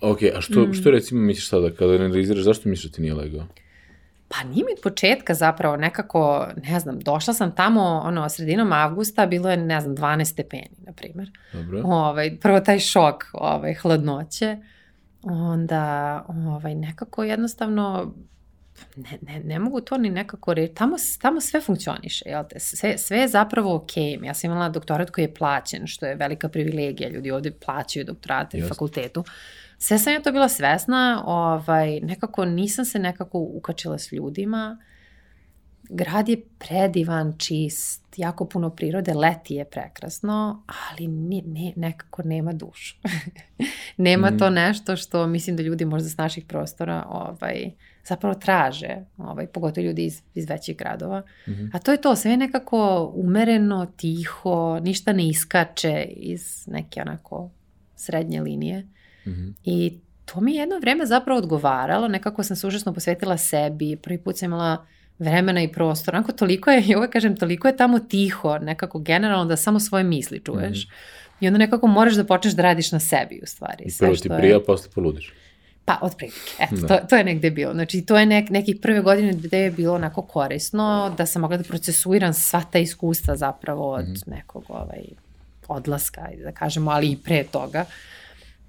[SPEAKER 1] Ok, a što, mm. što recimo misliš sada kada analiziraš, zašto misliš da ti nije legao?
[SPEAKER 2] Pa nije mi od početka zapravo nekako, ne znam, došla sam tamo ono, sredinom avgusta, bilo je, ne znam, 12 stepeni, na primer. Dobro. Ovaj, prvo taj šok, ovaj, hladnoće, onda ovaj, nekako jednostavno ne, ne, ne mogu to ni nekako reći, tamo, tamo sve funkcioniše, jel te? Sve, sve je zapravo ok. Ja sam imala doktorat koji je plaćen, što je velika privilegija, ljudi ovde plaćaju doktorate Just. fakultetu. Sve sam ja to bila svesna, ovaj, nekako nisam se nekako ukačila s ljudima. Grad je predivan, čist, jako puno prirode, leti je prekrasno, ali ne, ne, nekako nema dušu. nema mm. to nešto što mislim da ljudi možda s naših prostora ovaj, zapravo traže, ovaj, pogotovo ljudi iz, iz većih gradova. Mm -hmm. A to je to, sve je nekako umereno, tiho, ništa ne iskače iz neke onako srednje linije. Mm -hmm. I to mi je jedno vreme zapravo odgovaralo, nekako sam se užasno posvetila sebi, prvi put sam imala vremena i prostora, onako toliko je, i uvek kažem, toliko je tamo tiho, nekako generalno da samo svoje misli čuješ. Mm -hmm. I onda nekako moraš da počneš da radiš na sebi u stvari.
[SPEAKER 1] I prvo ti prija, je... posle poludiš.
[SPEAKER 2] Pa, otprilike. Eto, da. to, to je negde bilo. Znači, to je nek, nekih prve godine gde je bilo onako korisno da sam mogla da procesuiram sva ta iskustva zapravo od mm -hmm. nekog ovaj, odlaska, da kažemo, ali i pre toga.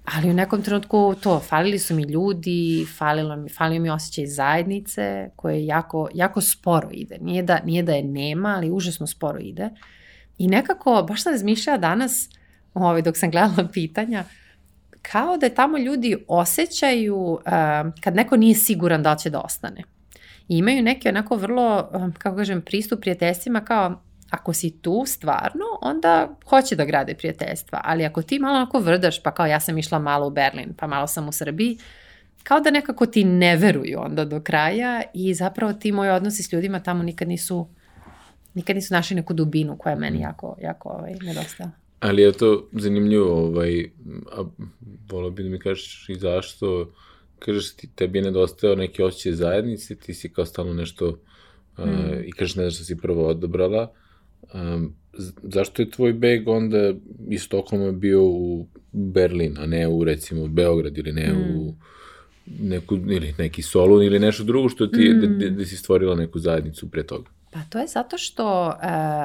[SPEAKER 2] Ali u nekom trenutku to, falili su mi ljudi, falilo mi, falio mi osjećaj zajednice koje jako, jako sporo ide. Nije da, nije da je nema, ali užasno sporo ide. I nekako, baš sam razmišljala danas, ovaj, dok sam gledala pitanja, kao da tamo ljudi osjećaju uh, kad neko nije siguran da će da ostane. I imaju neke onako vrlo, kako kažem, pristup prijateljstvima kao ako si tu stvarno, onda hoće da grade prijateljstva. Ali ako ti malo onako vrdaš, pa kao ja sam išla malo u Berlin, pa malo sam u Srbiji, kao da nekako ti ne veruju onda do kraja i zapravo ti moji odnosi s ljudima tamo nikad nisu nikad nisu našli neku dubinu koja je meni jako, jako ovaj, nedostala.
[SPEAKER 1] Ali je to zanimljivo, ovaj, a volio bi da mi kažeš i zašto, kažeš ti, tebi je nedostao neki osjećaj zajednice, ti si kao stalno nešto, mm. uh, i kažeš ne znaš što si prvo odobrala, Um, zašto je tvoj beg onda iz Stokholma bio u Berlin, a ne u recimo Beograd ili ne mm. u neku, ili neki Solun ili nešto drugo što ti, mm. da, da, da si stvorila neku zajednicu pre toga?
[SPEAKER 2] Pa to je zato što uh,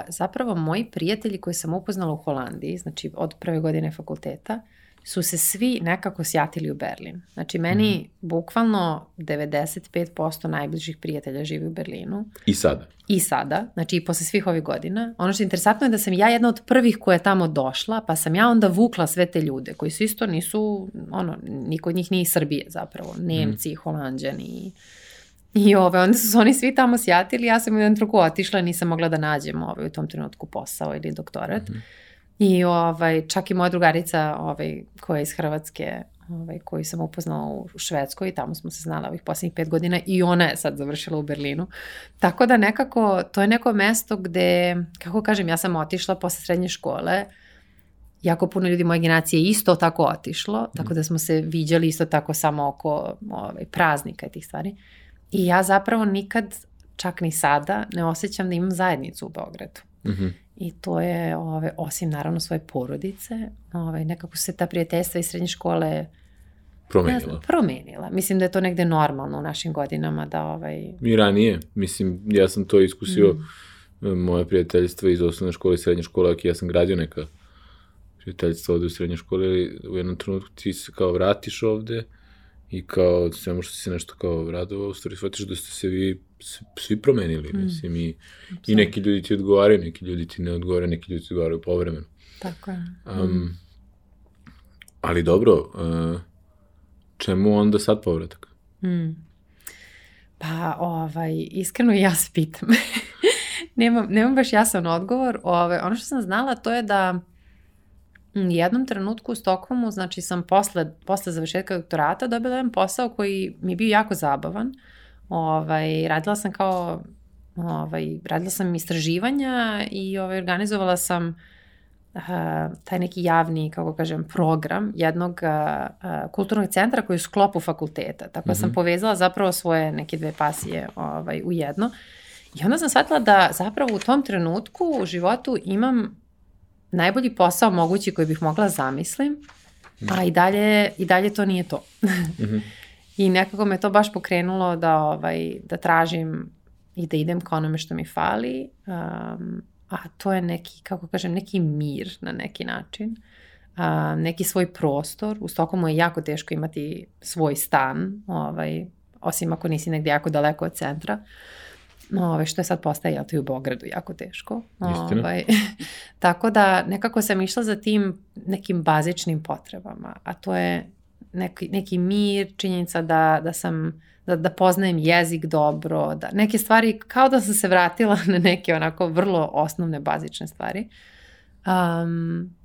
[SPEAKER 2] zapravo moji prijatelji koji sam upoznala u Holandiji, znači od prve godine fakulteta, su se svi nekako sjatili u Berlin. Znači, meni mm. bukvalno 95% najbližih prijatelja živi u Berlinu.
[SPEAKER 1] I sada?
[SPEAKER 2] I sada, znači i posle svih ovih godina. Ono što je interesantno je da sam ja jedna od prvih koja je tamo došla, pa sam ja onda vukla sve te ljude, koji su isto nisu, ono, niko od njih nije iz Srbije zapravo, Nemci, mm. Holandjani, I ove, onda su se oni svi tamo sjatili, ja sam u jednom truku otišla, nisam mogla da nađem ove, u tom trenutku posao ili doktorat. Mm -hmm. I ovaj, čak i moja drugarica ovaj, koja je iz Hrvatske, ovaj, koju sam upoznala u Švedskoj i tamo smo se znala ovih posljednjih pet godina i ona je sad završila u Berlinu. Tako da nekako, to je neko mesto gde, kako kažem, ja sam otišla posle srednje škole, jako puno ljudi moje generacije isto tako otišlo, tako da smo se viđali isto tako samo oko ovaj, praznika i tih stvari. I ja zapravo nikad, čak ni sada, ne osjećam da imam zajednicu u Beogradu. Mm -hmm. I to je, ove, osim naravno svoje porodice, ove, nekako se ta prijateljstva iz srednje škole
[SPEAKER 1] promenila.
[SPEAKER 2] Znam, promenila. Mislim da je to negde normalno u našim godinama da ovaj...
[SPEAKER 1] I ranije. Mislim, ja sam to iskusio mm. moje prijateljstva iz osnovne škole i srednje škole, ja sam gradio neka prijateljstva ovde u srednje škole, u jednom trenutku ti se kao vratiš ovde, i kao samo što se nešto kao radovao, u stvari shvatiš da ste se vi svi promenili, mm. mislim, i, i neki ljudi ti odgovaraju, neki ljudi ti ne odgovaraju, neki ljudi ti odgovaraju povremeno.
[SPEAKER 2] Tako je.
[SPEAKER 1] Um, ali dobro, uh, čemu onda sad povratak?
[SPEAKER 2] Mm. Pa, ovaj, iskreno ja se pitam. nemam, nemam baš jasan odgovor. Ove, ovaj, ono što sam znala to je da jednom trenutku u Stokholmu, znači sam posle, posle završetka doktorata dobila jedan posao koji mi je bio jako zabavan. Ovaj, radila sam kao, ovaj, radila sam istraživanja i ovaj, organizovala sam uh, taj neki javni, kako kažem, program jednog uh, kulturnog centra koji je u sklopu fakulteta. Tako da mm -hmm. sam mhm. povezala zapravo svoje neke dve pasije ovaj, u jedno. I onda sam shvatila da zapravo u tom trenutku u životu imam najbolji posao mogući koji bih mogla zamislim, a i dalje, i dalje to nije to. mm -hmm. I nekako me to baš pokrenulo da, ovaj, da tražim i da idem ka onome što mi fali, um, a to je neki, kako kažem, neki mir na neki način, uh, neki svoj prostor. U Stokholmu je jako teško imati svoj stan, ovaj, osim ako nisi negde jako daleko od centra. Uh, Ove, što je sad postaje, jel, to i u Bogradu jako teško.
[SPEAKER 1] Istina. Ovaj,
[SPEAKER 2] tako da nekako sam išla za tim nekim bazičnim potrebama, a to je neki, neki mir, činjenica da, da sam da, da poznajem jezik dobro, da neke stvari, kao da sam se vratila na neke onako vrlo osnovne, bazične stvari. Um,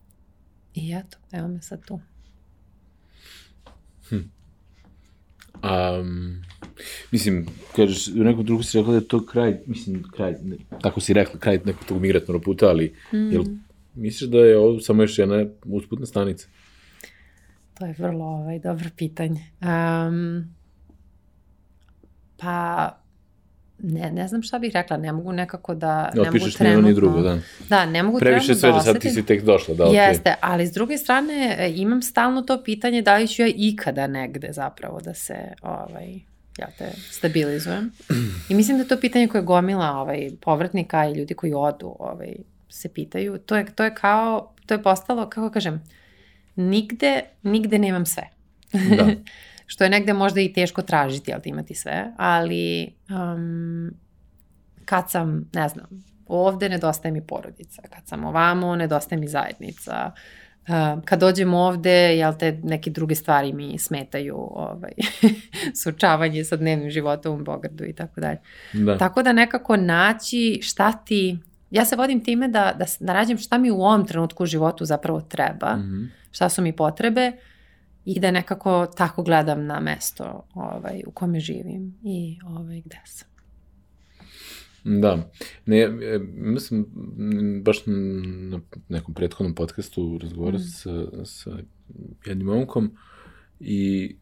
[SPEAKER 2] I eto, evo me sad tu.
[SPEAKER 1] Hm. Um, Mislim, kažeš, u nekom drugu si rekla da je to kraj, mislim, kraj, ne, tako si rekla, kraj nekog tog migratnog puta, ali mm. jel, misliš da je ovo samo još jedna usputna stanica?
[SPEAKER 2] To je vrlo ovaj, dobro pitanje. Um, pa, ne, ne znam šta bih rekla, ne mogu nekako da...
[SPEAKER 1] Ne, mogu trenutno... ni drugo, da.
[SPEAKER 2] Da, ne mogu
[SPEAKER 1] Previše sve da sad ti si tek došla, da,
[SPEAKER 2] Jeste, okay. ali s druge strane e, imam stalno to pitanje da li ću ja ikada negde zapravo da se ovaj, ja te stabilizujem. I mislim da to pitanje koje gomila ovaj, povratnika i ljudi koji odu ovaj, se pitaju. To je, to je kao, to je postalo, kako kažem, nigde, nigde nemam sve. Da. Što je negde možda i teško tražiti, ali imati sve, ali um, kad sam, ne znam, ovde nedostaje mi porodica, kad sam ovamo nedostaje mi zajednica, uh, kad dođem ovde, jel te, neke druge stvari mi smetaju ovaj, sučavanje sa dnevnim životom u Bogradu i tako dalje. Da. Tako da nekako naći šta ti, ja se vodim time da, da, da rađem šta mi u ovom trenutku u životu zapravo treba, mm -hmm. šta su mi potrebe i da nekako tako gledam na mesto ovaj, u kome živim i ovaj, gde sam.
[SPEAKER 1] Da. Ne, e, mislim, baš na nekom prethodnom podcastu razgovarao mm. sa, sa jednim momkom i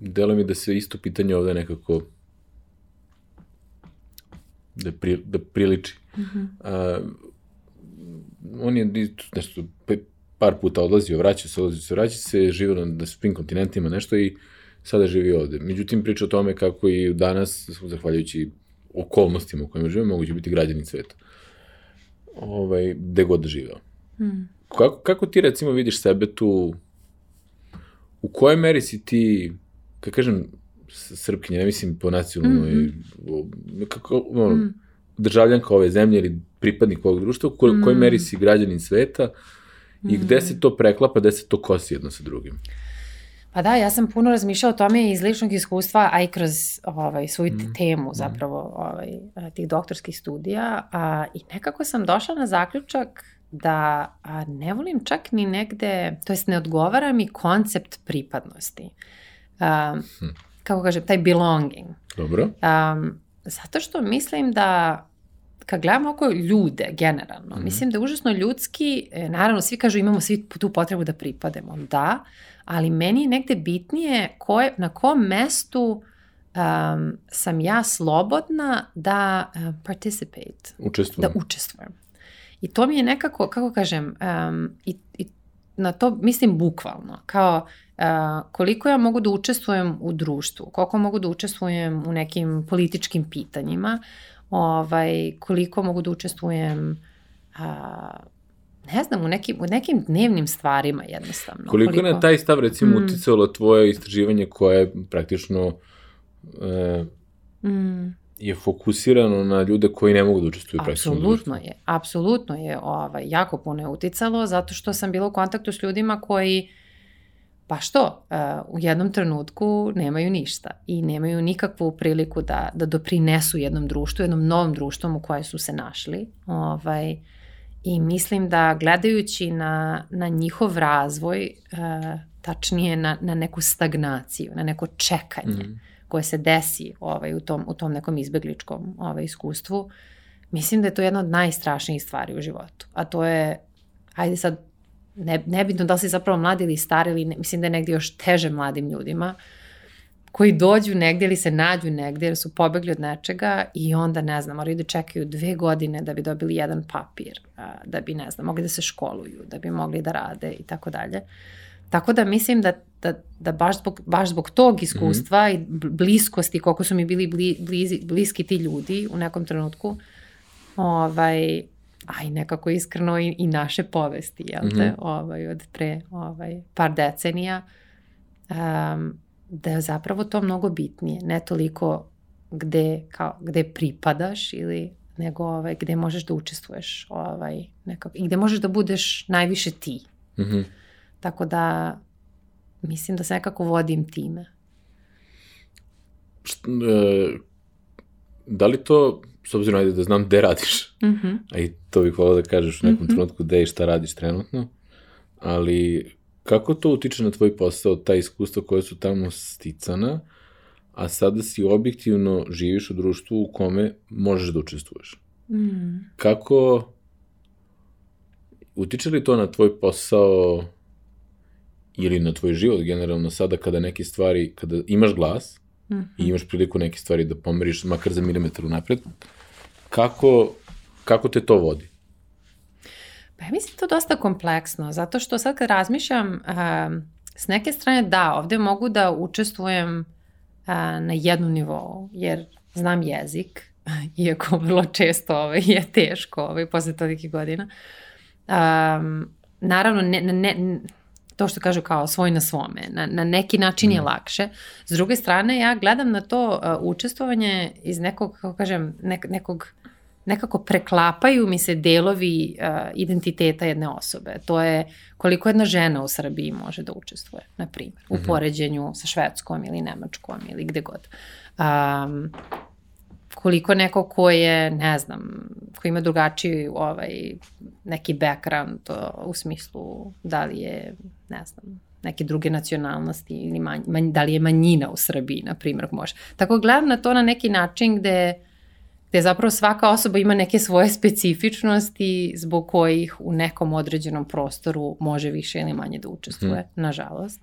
[SPEAKER 1] delo mi da se isto pitanje ovde nekako da, pri, da priliči.
[SPEAKER 2] Mm -hmm.
[SPEAKER 1] uh, on je nešto par puta odlazio, vraća se, odlazio se, vraća se, živio na svim kontinentima, nešto i sada živi ovde. Međutim, priča o tome kako i danas, zahvaljujući okolnostima u kojima živimo, moguće biti građani sveta. Ovaj, gde god da živeo.
[SPEAKER 2] Mm.
[SPEAKER 1] Kako, kako ti recimo vidiš sebe tu, u kojoj meri si ti, kako kažem, srpkinja, ne mislim po nacionalnoj, mm -hmm. kako, ono, mm. državljanka ove zemlje ili pripadnik ovog društva, u kojoj, mm. kojoj meri si građanin sveta i gde se to preklapa, gde se to kosi jedno sa drugim?
[SPEAKER 2] Pa da, ja sam puno razmišljala o tome iz ličnog iskustva, a i kroz ovaj, svoju mm. temu zapravo ovaj, tih doktorskih studija a, i nekako sam došla na zaključak da a, ne volim čak ni negde, to jest ne odgovara mi koncept pripadnosti. Um, hm. Kako kažem, taj belonging.
[SPEAKER 1] Dobro.
[SPEAKER 2] Um, zato što mislim da kad gledamo oko ljude generalno, mm. mislim da je užasno ljudski, e, naravno svi kažu imamo svi tu potrebu da pripademo, da, ali meni je negde bitnije koje, na kom mestu um, sam ja slobodna da uh, participate.
[SPEAKER 1] Učestvujem.
[SPEAKER 2] Da učestvujem. I to mi je nekako, kako kažem, um, i, i na to mislim bukvalno, kao uh, koliko ja mogu da učestvujem u društvu, koliko mogu da učestvujem u nekim političkim pitanjima, ovaj, koliko mogu da učestvujem uh, ne znam, u nekim, u nekim dnevnim stvarima jednostavno.
[SPEAKER 1] Koliko, koliko... je na taj stav recimo mm. uticalo tvoje istraživanje koje praktično e,
[SPEAKER 2] mm
[SPEAKER 1] je fokusirano na ljude koji ne mogu da učestvuju u
[SPEAKER 2] Apsolutno je, apsolutno je ovaj, jako puno je uticalo zato što sam bila u kontaktu s ljudima koji pa što, uh, u jednom trenutku nemaju ništa i nemaju nikakvu priliku da, da doprinesu jednom društvu, jednom novom društvom u koje su se našli. Ovaj, I mislim da gledajući na, na njihov razvoj, uh, tačnije na, na neku stagnaciju, na neko čekanje, mm koje se desi ovaj, u, tom, u tom nekom izbegličkom ovaj, iskustvu, mislim da je to jedna od najstrašnijih stvari u životu. A to je, ajde sad, ne, nebitno da li si zapravo mladi ili stari, ili ne, mislim da je negdje još teže mladim ljudima, koji dođu negdje ili se nađu negdje jer su pobegli od nečega i onda, ne znam, moraju da čekaju dve godine da bi dobili jedan papir, da bi, ne znam, mogli da se školuju, da bi mogli da rade i tako dalje. Tako da mislim da, da, da baš, zbog, baš zbog tog iskustva mm -hmm. i bliskosti, koliko su mi bili bli, blizi, bliski ti ljudi u nekom trenutku, ovaj, a i nekako iskreno i, i naše povesti, jel te, mm -hmm. ovaj, od pre ovaj, par decenija, um, da je zapravo to mnogo bitnije, ne toliko gde, kao, gde pripadaš ili nego ovaj, gde možeš da učestvuješ ovaj, nekako, i gde možeš da budeš najviše ti.
[SPEAKER 1] Mm -hmm.
[SPEAKER 2] Tako da mislim da se nekako vodim time.
[SPEAKER 1] Št, e, da li to, s obzirom ajde da znam gde radiš,
[SPEAKER 2] mm -hmm.
[SPEAKER 1] a i to bih volao da kažeš u nekom mm -hmm. trenutku gde i šta radiš trenutno, ali kako to utiče na tvoj posao, ta iskustva koja su tamo sticana, a sada si objektivno živiš u društvu u kome možeš da učestvuješ?
[SPEAKER 2] Mm.
[SPEAKER 1] Kako utiče li to na tvoj posao ili na tvoj život generalno sada kada neke stvari, kada imaš glas mm -hmm. i imaš priliku neke stvari da pomeriš makar za milimetar unapred, kako, kako te to vodi?
[SPEAKER 2] Pa ja mislim to dosta kompleksno, zato što sad kad razmišljam, uh, s neke strane da, ovde mogu da učestvujem uh, na jednom nivou, jer znam jezik, iako vrlo često ovaj, je teško ovaj, posle tolikih godina. Um, naravno, ne, ne, to što kažu kao svoj na svome. Na, na neki način mm. je lakše. S druge strane, ja gledam na to uh, učestvovanje iz nekog, kako kažem, nek, nekog nekako preklapaju mi se delovi uh, identiteta jedne osobe. To je koliko jedna žena u Srbiji može da učestvuje, na primjer, mm -hmm. u mhm. poređenju sa švedskom ili nemačkom ili gde god. Um, koliko neko ko je, ne znam, ko ima drugačiji ovaj, neki background u smislu da li je, ne znam, neke druge nacionalnosti ili manj, manj, da li je manjina u Srbiji, na primjer, može. Tako gledam na to na neki način gde, gde zapravo svaka osoba ima neke svoje specifičnosti zbog kojih u nekom određenom prostoru može više ili manje da učestvuje, hmm. nažalost.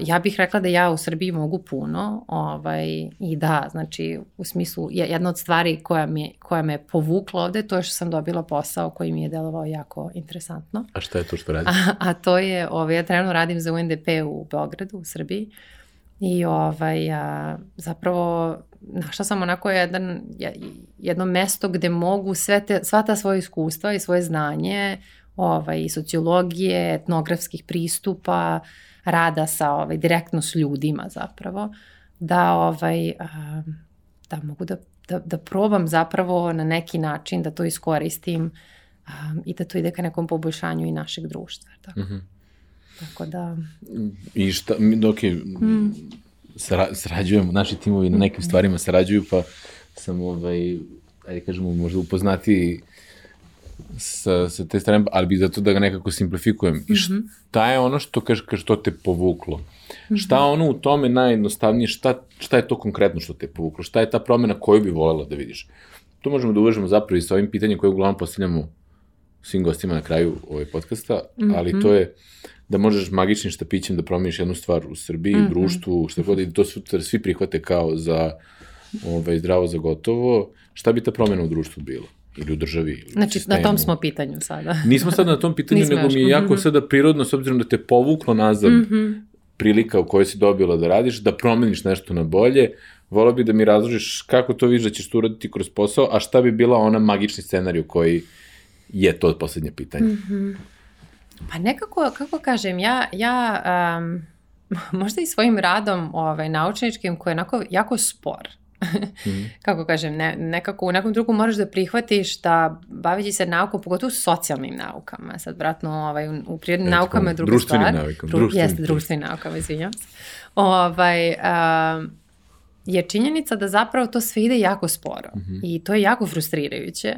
[SPEAKER 2] Ja bih rekla da ja u Srbiji mogu puno ovaj, i da, znači u smislu jedna od stvari koja, mi, koja me povukla ovde to je što sam dobila posao koji mi je delovao jako interesantno.
[SPEAKER 1] A šta je to što radiš?
[SPEAKER 2] A, a to je, ovaj, ja trenutno radim za UNDP u Beogradu, u Srbiji i ovaj, a, zapravo našla sam onako jedan, jedno mesto gde mogu sve te, sva ta svoja iskustva i svoje znanje ovaj, sociologije, etnografskih pristupa, rada sa ovaj, direktno s ljudima zapravo, da, ovaj, da mogu da, da, da probam zapravo na neki način da to iskoristim um, i da to ide ka nekom poboljšanju i našeg društva. Tako, mm -hmm. tako da...
[SPEAKER 1] I šta, ok, mm. sara, sarađujemo, naši timovi na nekim stvarima sarađuju, pa sam, ovaj, ajde kažemo, možda upoznati sa, sa te strane, ali bi zato da ga nekako simplifikujem. I mhm. šta je ono što, kaže, kaže, što te povuklo? Šta je ono u tome najjednostavnije, šta, šta je to konkretno što te povuklo? Šta je ta promena koju bi volela da vidiš? To možemo da uvežemo zapravo i sa ovim pitanjem koje uglavnom postavljamo svim gostima na kraju ovog podcasta, ali to mhm. je da možeš magičnim štapićem da promeniš jednu stvar u Srbiji, mm -hmm. društvu, šta god, i to su, svi prihvate kao za ovaj, zdravo za gotovo. Šta bi ta promena u društvu bila? Ili u državi. Ili
[SPEAKER 2] znači, na tom smo pitanju sada.
[SPEAKER 1] Nismo sad na tom pitanju, nego mi je jako mm -hmm. sada prirodno, s obzirom da te povuklo nazad mm -hmm. prilika u kojoj si dobila da radiš, da promeniš nešto na bolje, volao bi da mi razložiš kako to vidiš da ćeš to uraditi kroz posao, a šta bi bila ona magični scenarij u koji je to poslednje pitanje. Mm -hmm.
[SPEAKER 2] Pa nekako, kako kažem, ja, ja um, možda i svojim radom ovaj, naučničkim koji je onako jako spor, mm. kako kažem, ne, nekako u nekom drugom moraš da prihvatiš da bavići se naukom, pogotovo socijalnim naukama, sad vratno ovaj, u prirodnim e, naukama je druga stvar.
[SPEAKER 1] Navikom, Dru, društvenim
[SPEAKER 2] Jeste, društvenim naukama, izvinjam se. Ovaj, um, je činjenica da zapravo to sve ide jako sporo mm -hmm. i to je jako frustrirajuće.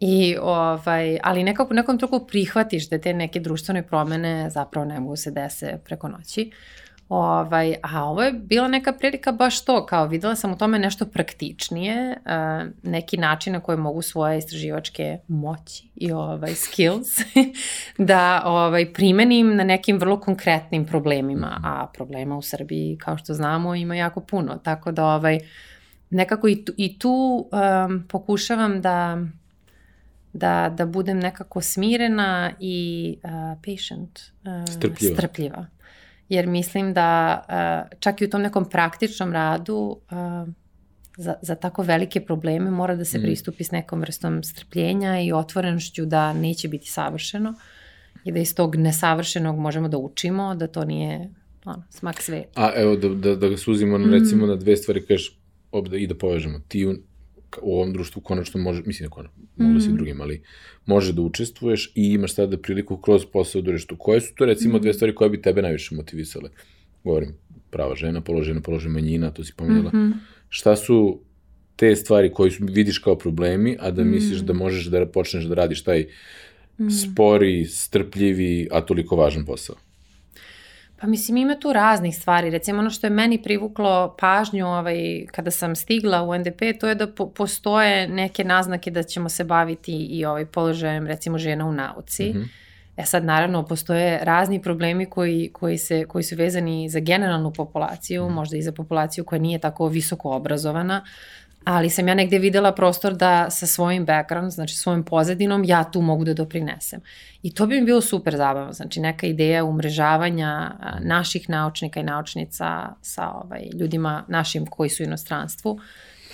[SPEAKER 2] I, ovaj, ali nekako u nekom truku prihvatiš da te neke društvene promene zapravo ne mogu se dese preko noći. Uh, Ovaj, a ovo je bila neka prilika baš to, kao videla sam u tome nešto praktičnije, uh, neki način na koji mogu svoje istraživačke moći i ovaj, skills da ovaj, primenim na nekim vrlo konkretnim problemima, a problema u Srbiji, kao što znamo, ima jako puno, tako da ovaj, nekako i tu, i tu um, pokušavam da da, da budem nekako smirena i uh, patient, uh,
[SPEAKER 1] strpljiva.
[SPEAKER 2] strpljiva jer mislim da uh, čak i u tom nekom praktičnom radu uh, za, za tako velike probleme mora da se mm. pristupi s nekom vrstom strpljenja i otvorenošću da neće biti savršeno i da iz tog nesavršenog možemo da učimo, da to nije ono, smak sveta.
[SPEAKER 1] A evo da, da, da ga suzimo mm. recimo na dve stvari kažeš obda, i da povežemo. Ti u, ovom društvu konačno može, mislim da konačno, mogu mm -hmm. si drugim, ali može da učestvuješ i imaš sada priliku kroz posao da tu. Koje su to recimo mm -hmm. dve stvari koje bi tebe najviše motivisale? Govorim, prava žena, položena, položena manjina, to si pomenula. Mm -hmm. Šta su te stvari koje su, vidiš kao problemi, a da misliš mm -hmm. da možeš da počneš da radiš taj mm -hmm. spori, strpljivi, a toliko važan posao?
[SPEAKER 2] Pa mislim ima tu raznih stvari. Recimo ono što je meni privuklo pažnju ovaj, kada sam stigla u NDP, to je da po postoje neke naznake da ćemo se baviti i ovaj položajem recimo žena u nauci. Mm -hmm. E sad naravno postoje razni problemi koji, koji, se, koji su vezani za generalnu populaciju, mm. možda i za populaciju koja nije tako visoko obrazovana, ali sam ja negde videla prostor da sa svojim background, znači svojim pozadinom, ja tu mogu da doprinesem. I to bi mi bilo super zabavno, znači neka ideja umrežavanja naših naučnika i naučnica sa ovaj, ljudima našim koji su u inostranstvu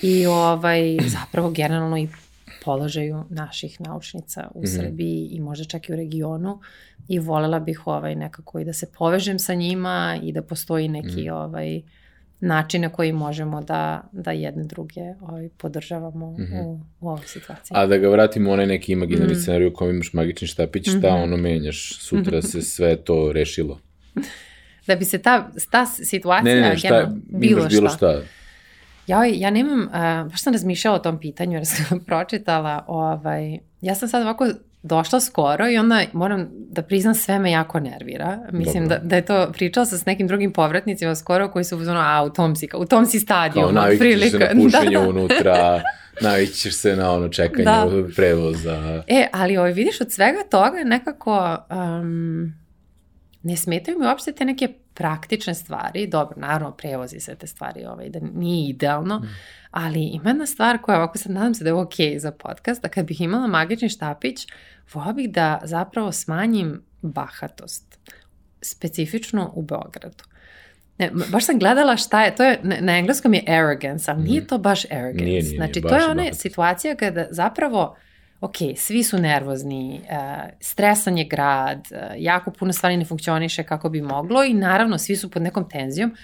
[SPEAKER 2] i ovaj, zapravo generalno i položaju naših naučnica u mm -hmm. Srbiji i možda čak i u regionu i volela bih ovaj nekako i da se povežem sa njima i da postoji neki mm -hmm. ovaj način na koji možemo da, da jedne druge ovaj, podržavamo mm -hmm. u, u ovoj situaciji.
[SPEAKER 1] A da ga vratimo u onaj neki imaginarni mm. scenarij u kojem imaš magični štapić, šta mm -hmm. ono menjaš? Sutra se sve to rešilo.
[SPEAKER 2] Da bi se ta, ta situacija...
[SPEAKER 1] Ne, ne, šta, geno, bilo, bilo šta. šta.
[SPEAKER 2] Ja, ja nemam, uh, baš sam razmišljala o tom pitanju jer sam pročitala, ovaj, ja sam sad ovako došla skoro i onda moram da priznam sve me jako nervira. Mislim da, da je to, pričala sam s nekim drugim povratnicima skoro koji su uzmano, a u tom si, u tom si stadiju.
[SPEAKER 1] Kao navići se na pušenje da, da. unutra, navići se na ono čekanje da. prevoza.
[SPEAKER 2] E, ali ovaj, vidiš od svega toga nekako um, ne smetaju mi uopšte te neke praktične stvari, dobro, naravno prevozi sve te stvari, ovaj, da nije idealno, mm. ali ima jedna stvar koja, ovako sad nadam se da je ok za podcast, da kad bih imala magični štapić, volao bih da zapravo smanjim bahatost, specifično u Beogradu. Ne, baš sam gledala šta je, to je, na, engleskom je arrogance, ali nije mhm. to baš arrogance. Nije, nije, znači, to je ona situacija kada zapravo ok, svi su nervozni, uh, stresan je grad, uh, jako puno stvari ne funkcioniše kako bi moglo i naravno svi su pod nekom tenzijom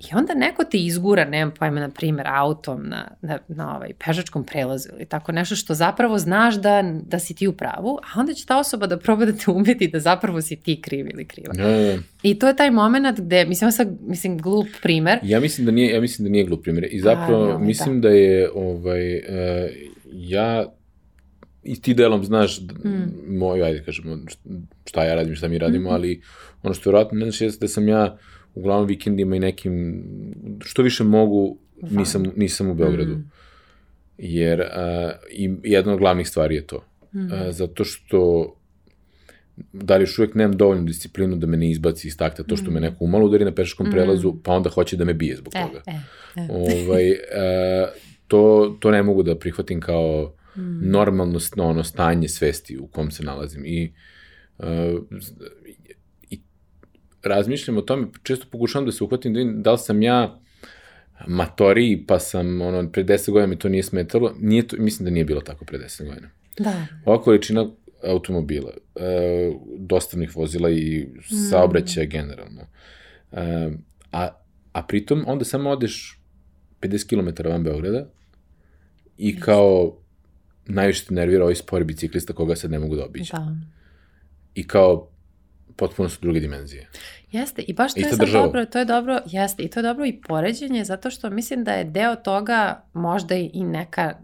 [SPEAKER 2] i onda neko te izgura, nemam pojma, na primjer, autom na, na, na ovaj pežačkom prelazu ili tako nešto što zapravo znaš da, da si ti u pravu, a onda će ta osoba da proba da te umeti da zapravo si ti kriv ili kriva.
[SPEAKER 1] Ja, ja.
[SPEAKER 2] I to je taj moment gde, mislim, sad, mislim, glup primer.
[SPEAKER 1] Ja mislim da nije, ja mislim da nije glup primer. I zapravo, a, ja, mislim da. da je, ovaj, uh, ja i ti delom znaš mm. moj, ajde kažemo, šta ja radim, šta mi radimo, mm -hmm. ali ono što vjerojatno ne znaš jeste da sam ja uglavnom vikendima i nekim, što više mogu, nisam, nisam u Beogradu. Mm. Jer uh, i jedna od glavnih stvari je to. Mm. Uh, zato što da li još uvek nemam dovoljnu disciplinu da me ne izbaci iz takta to što mm. me neko umalo udari na pešačkom mm. prelazu, pa onda hoće da me bije zbog e, toga. E, e. Ovaj, uh, to, to ne mogu da prihvatim kao mm. normalno ono, stanje svesti u kom se nalazim. I, uh, i razmišljam o tome, često pokušavam da se uhvatim da da li sam ja matori, pa sam, ono, pre 10 godina mi to nije smetalo. Nije to, mislim da nije bilo tako pre 10 godina.
[SPEAKER 2] Da.
[SPEAKER 1] Ova količina automobila, uh, dostavnih vozila i saobraćaja mm. generalno. Uh, a, a pritom onda samo odeš 50 km van Beograda i kao najviše te nervira ovaj spori biciklista koga sad ne mogu da obiđe. Da. I kao, potpuno su druge dimenzije.
[SPEAKER 2] Jeste, i baš to I je sad država. dobro, to je dobro, jeste, i to je dobro i poređenje, zato što mislim da je deo toga možda i neka,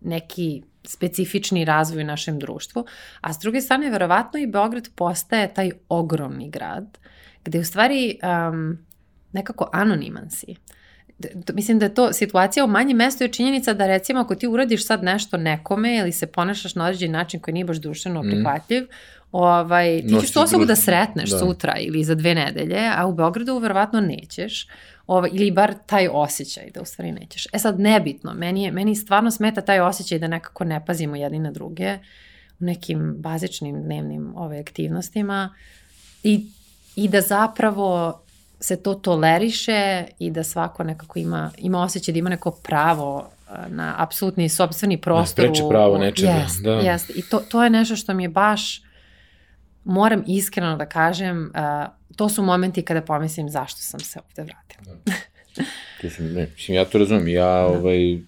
[SPEAKER 2] neki specifični razvoj u našem društvu, a s druge strane, verovatno i Beograd postaje taj ogromni grad, gde u stvari um, nekako anoniman si. Uh, mislim da je to situacija u manjem mestu je činjenica da recimo ako ti uradiš sad nešto nekome ili se ponašaš na određen način koji nije baš društveno mm. prihvatljiv, ovaj, ti ćeš tu osobu da sretneš da. sutra ili za dve nedelje, a u Beogradu verovatno nećeš. Ovaj, ili bar taj osjećaj da u stvari nećeš. E sad, nebitno, meni, je, meni stvarno smeta taj osjećaj da nekako ne pazimo jedni na druge u nekim bazičnim dnevnim ove, ovaj, aktivnostima i, i da zapravo se to toleriše i da svako nekako ima, ima osjećaj da ima neko pravo na apsolutni sobstveni prostor.
[SPEAKER 1] Da spreče pravo nečega.
[SPEAKER 2] Jest, da. jest. I to, to je nešto što mi je baš, moram iskreno da kažem, uh, to su momenti kada pomislim zašto sam se ovde vratila.
[SPEAKER 1] Da. To su, ne, mislim, ja to razumem. Ja, da. ovaj,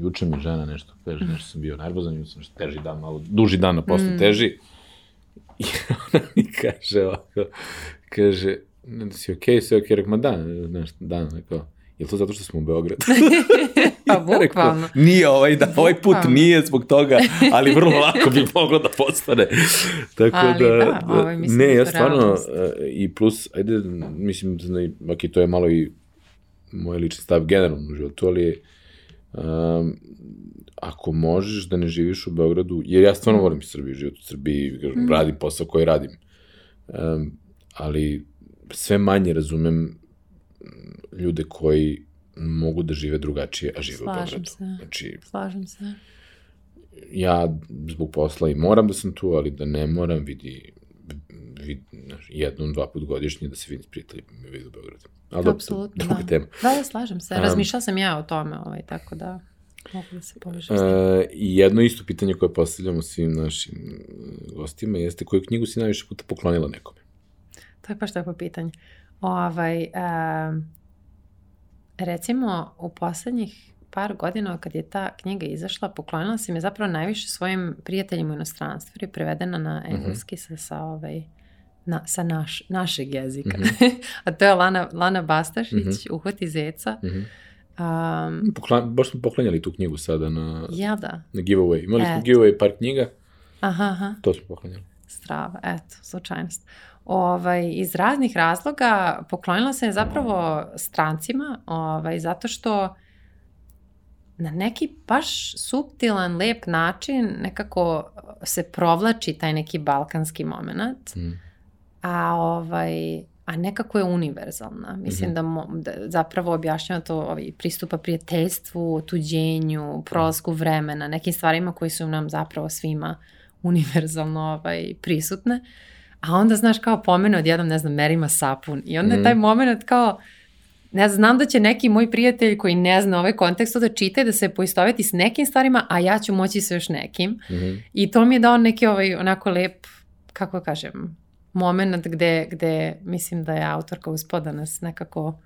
[SPEAKER 1] juče mi žena nešto kaže, nešto sam bio nervozan, imao sam nešto teži dan, malo duži dan, a posle mm. teži. I ona mi kaže ovako, kaže, da si okej, okay, sve okej, okay, rekao, ma da, znaš, da, rekao, je to zato što smo u Beogradu?
[SPEAKER 2] pa bukvalno.
[SPEAKER 1] Nije ovaj, da, ovaj put nije zbog toga, ali vrlo lako bi moglo da postane. Tako ali da, da, ovaj, mislim ne, da ja stvarno. E, i plus, ajde, mislim, da, ok, to je malo i moj lični stav generalno u životu, ali um, ako možeš da ne živiš u Beogradu, jer ja stvarno volim Srbiju, život u Srbiji, mm. radim posao koji radim, um, ali sve manje razumem ljude koji mogu da žive drugačije, a žive Slažem u Beogradu.
[SPEAKER 2] Se. Znači, Slažem se.
[SPEAKER 1] Ja zbog posla i moram da sam tu, ali da ne moram, vidi, vidi jednom, dva put godišnje da se vidim s prijateljima i vidi u Beogradu. Ali
[SPEAKER 2] Apsolutno, da. tema. Da, da, slažem se. Razmišljala sam ja o tome, ovaj, tako da mogu da se povežem.
[SPEAKER 1] E, I jedno isto pitanje koje postavljamo svim našim gostima jeste koju knjigu si najviše puta poklonila nekome?
[SPEAKER 2] To je baš tako pitanje. Ovaj, um, recimo, u poslednjih par godina kad je ta knjiga izašla, poklonila sam je zapravo najviše svojim prijateljima u inostranstvu, jer je prevedena na mhm. engleski uh -huh. sa, sa ovaj, na, sa naš, našeg jezika. Mm -hmm. A to je Lana, Lana Bastašić, mm -hmm. Uhvati zeca. Mm -hmm.
[SPEAKER 1] um, Pokla, baš smo poklanjali tu knjigu sada na,
[SPEAKER 2] ja da.
[SPEAKER 1] na giveaway. Imali smo giveaway par knjiga.
[SPEAKER 2] Aha, aha.
[SPEAKER 1] To smo poklanjali.
[SPEAKER 2] Strava, eto, slučajnost ovaj, iz raznih razloga poklonila se zapravo strancima, ovaj, zato što na neki baš subtilan, lep način nekako se provlači taj neki balkanski moment. Mm. A ovaj, a nekako je univerzalna. Mislim mm -hmm. da, mo, da zapravo objašnjava to ovaj, pristupa prijateljstvu, otuđenju, prolasku vremena, nekim stvarima koji su nam zapravo svima univerzalno ovaj, prisutne. A onda, znaš, kao pomene odjednom, ne znam, merima sapun. I onda mm je taj mhm. moment kao, ne znam, znam da će neki moj prijatelj koji ne zna ovaj kontekst da čita i da se poistoveti s nekim stvarima, a ja ću moći sa još nekim. Mm -hmm. I to mi je dao neki ovaj, onako lep, kako kažem, moment gde, gde mislim da je autorka uspod da nas nekako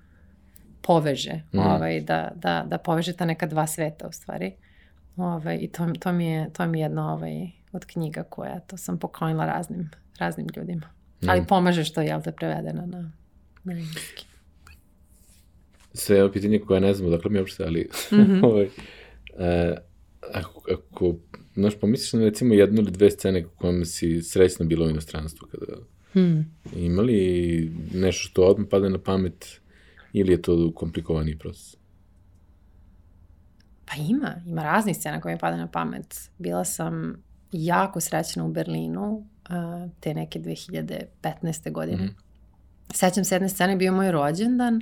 [SPEAKER 2] poveže, mm. ovaj, da, da, da poveže ta neka dva sveta u stvari. Ovaj, I to, to, mi je, to mi je jedna ovaj, od knjiga koja to sam poklonila raznim, raznim ljudima. Mm. Ali pomaže što je, jel te, prevedena na, na engleski.
[SPEAKER 1] Sve je pitanje koje ne znamo, dakle mi uopšte, ali mm -hmm. ovaj, e, ako, ako znaš, pomisliš na recimo jednu ili dve scene u kojima si srećna bila u inostranstvu kada Hmm. Ima li nešto što odmah pada na pamet ili je to komplikovaniji proces?
[SPEAKER 2] Pa ima, ima raznih scena koje mi pada na pamet. Bila sam jako srećna u Berlinu uh, te neke 2015. godine. Mm. Sećam se jedne scene, bio moj rođendan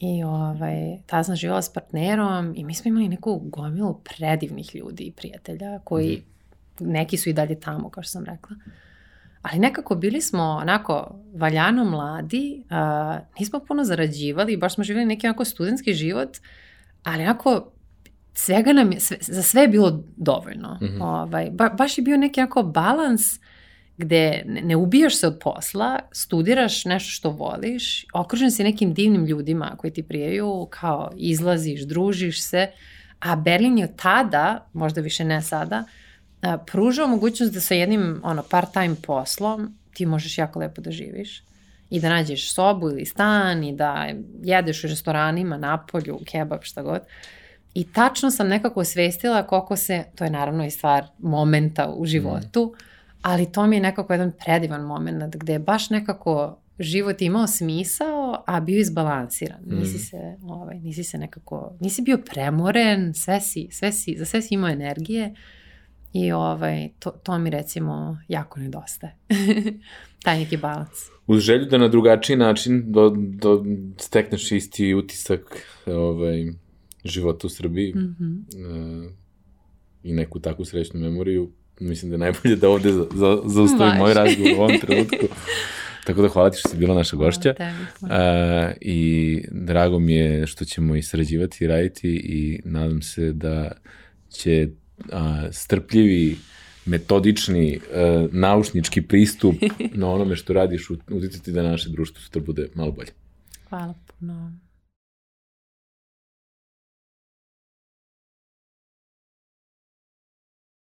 [SPEAKER 2] i ovaj, tada sam živala s partnerom i mi smo imali neku gomilu predivnih ljudi i prijatelja koji mm. neki su i dalje tamo, kao što sam rekla. Ali nekako bili smo onako valjano mladi, uh, nismo puno zarađivali, baš smo živjeli neki onako studentski život, ali onako svega nam je, sve, za sve je bilo dovoljno. Mm -hmm. ovaj, ba, baš je bio neki onako balans gde ne, ubijaš se od posla, studiraš nešto što voliš, okružen si nekim divnim ljudima koji ti prijaju, kao izlaziš, družiš se, a Berlin je tada, možda više ne sada, pružao mogućnost da sa jednim ono, part-time poslom ti možeš jako lepo da živiš i da nađeš sobu ili stan i da jedeš u restoranima, napolju, kebab, šta god. I tačno sam nekako osvestila koliko se, to je naravno i stvar momenta u životu, mm. Ali to mi je nekako jedan predivan moment gde je baš nekako život imao smisao, a bio izbalansiran. Mm. Nisi se, ovaj, nisi se nekako, nisi bio premoren, sve si, sve si, za sve si imao energije I ovaj, to, to mi recimo jako nedostaje. Taj neki balans.
[SPEAKER 1] Uz želju da na drugačiji način do, do stekneš isti utisak ovaj, života u Srbiji mm -hmm. uh, i neku takvu srećnu memoriju, mislim da je najbolje da ovde za, za, zaustavim moj razgovor u ovom trenutku. Tako da hvala ti što si bila naša gošća. Uh, I drago mi je što ćemo i sarađivati i raditi i nadam se da će a, strpljivi, metodični, a, naučnički pristup na onome što radiš uticati da naše društvo sutra bude malo bolje.
[SPEAKER 2] Hvala puno.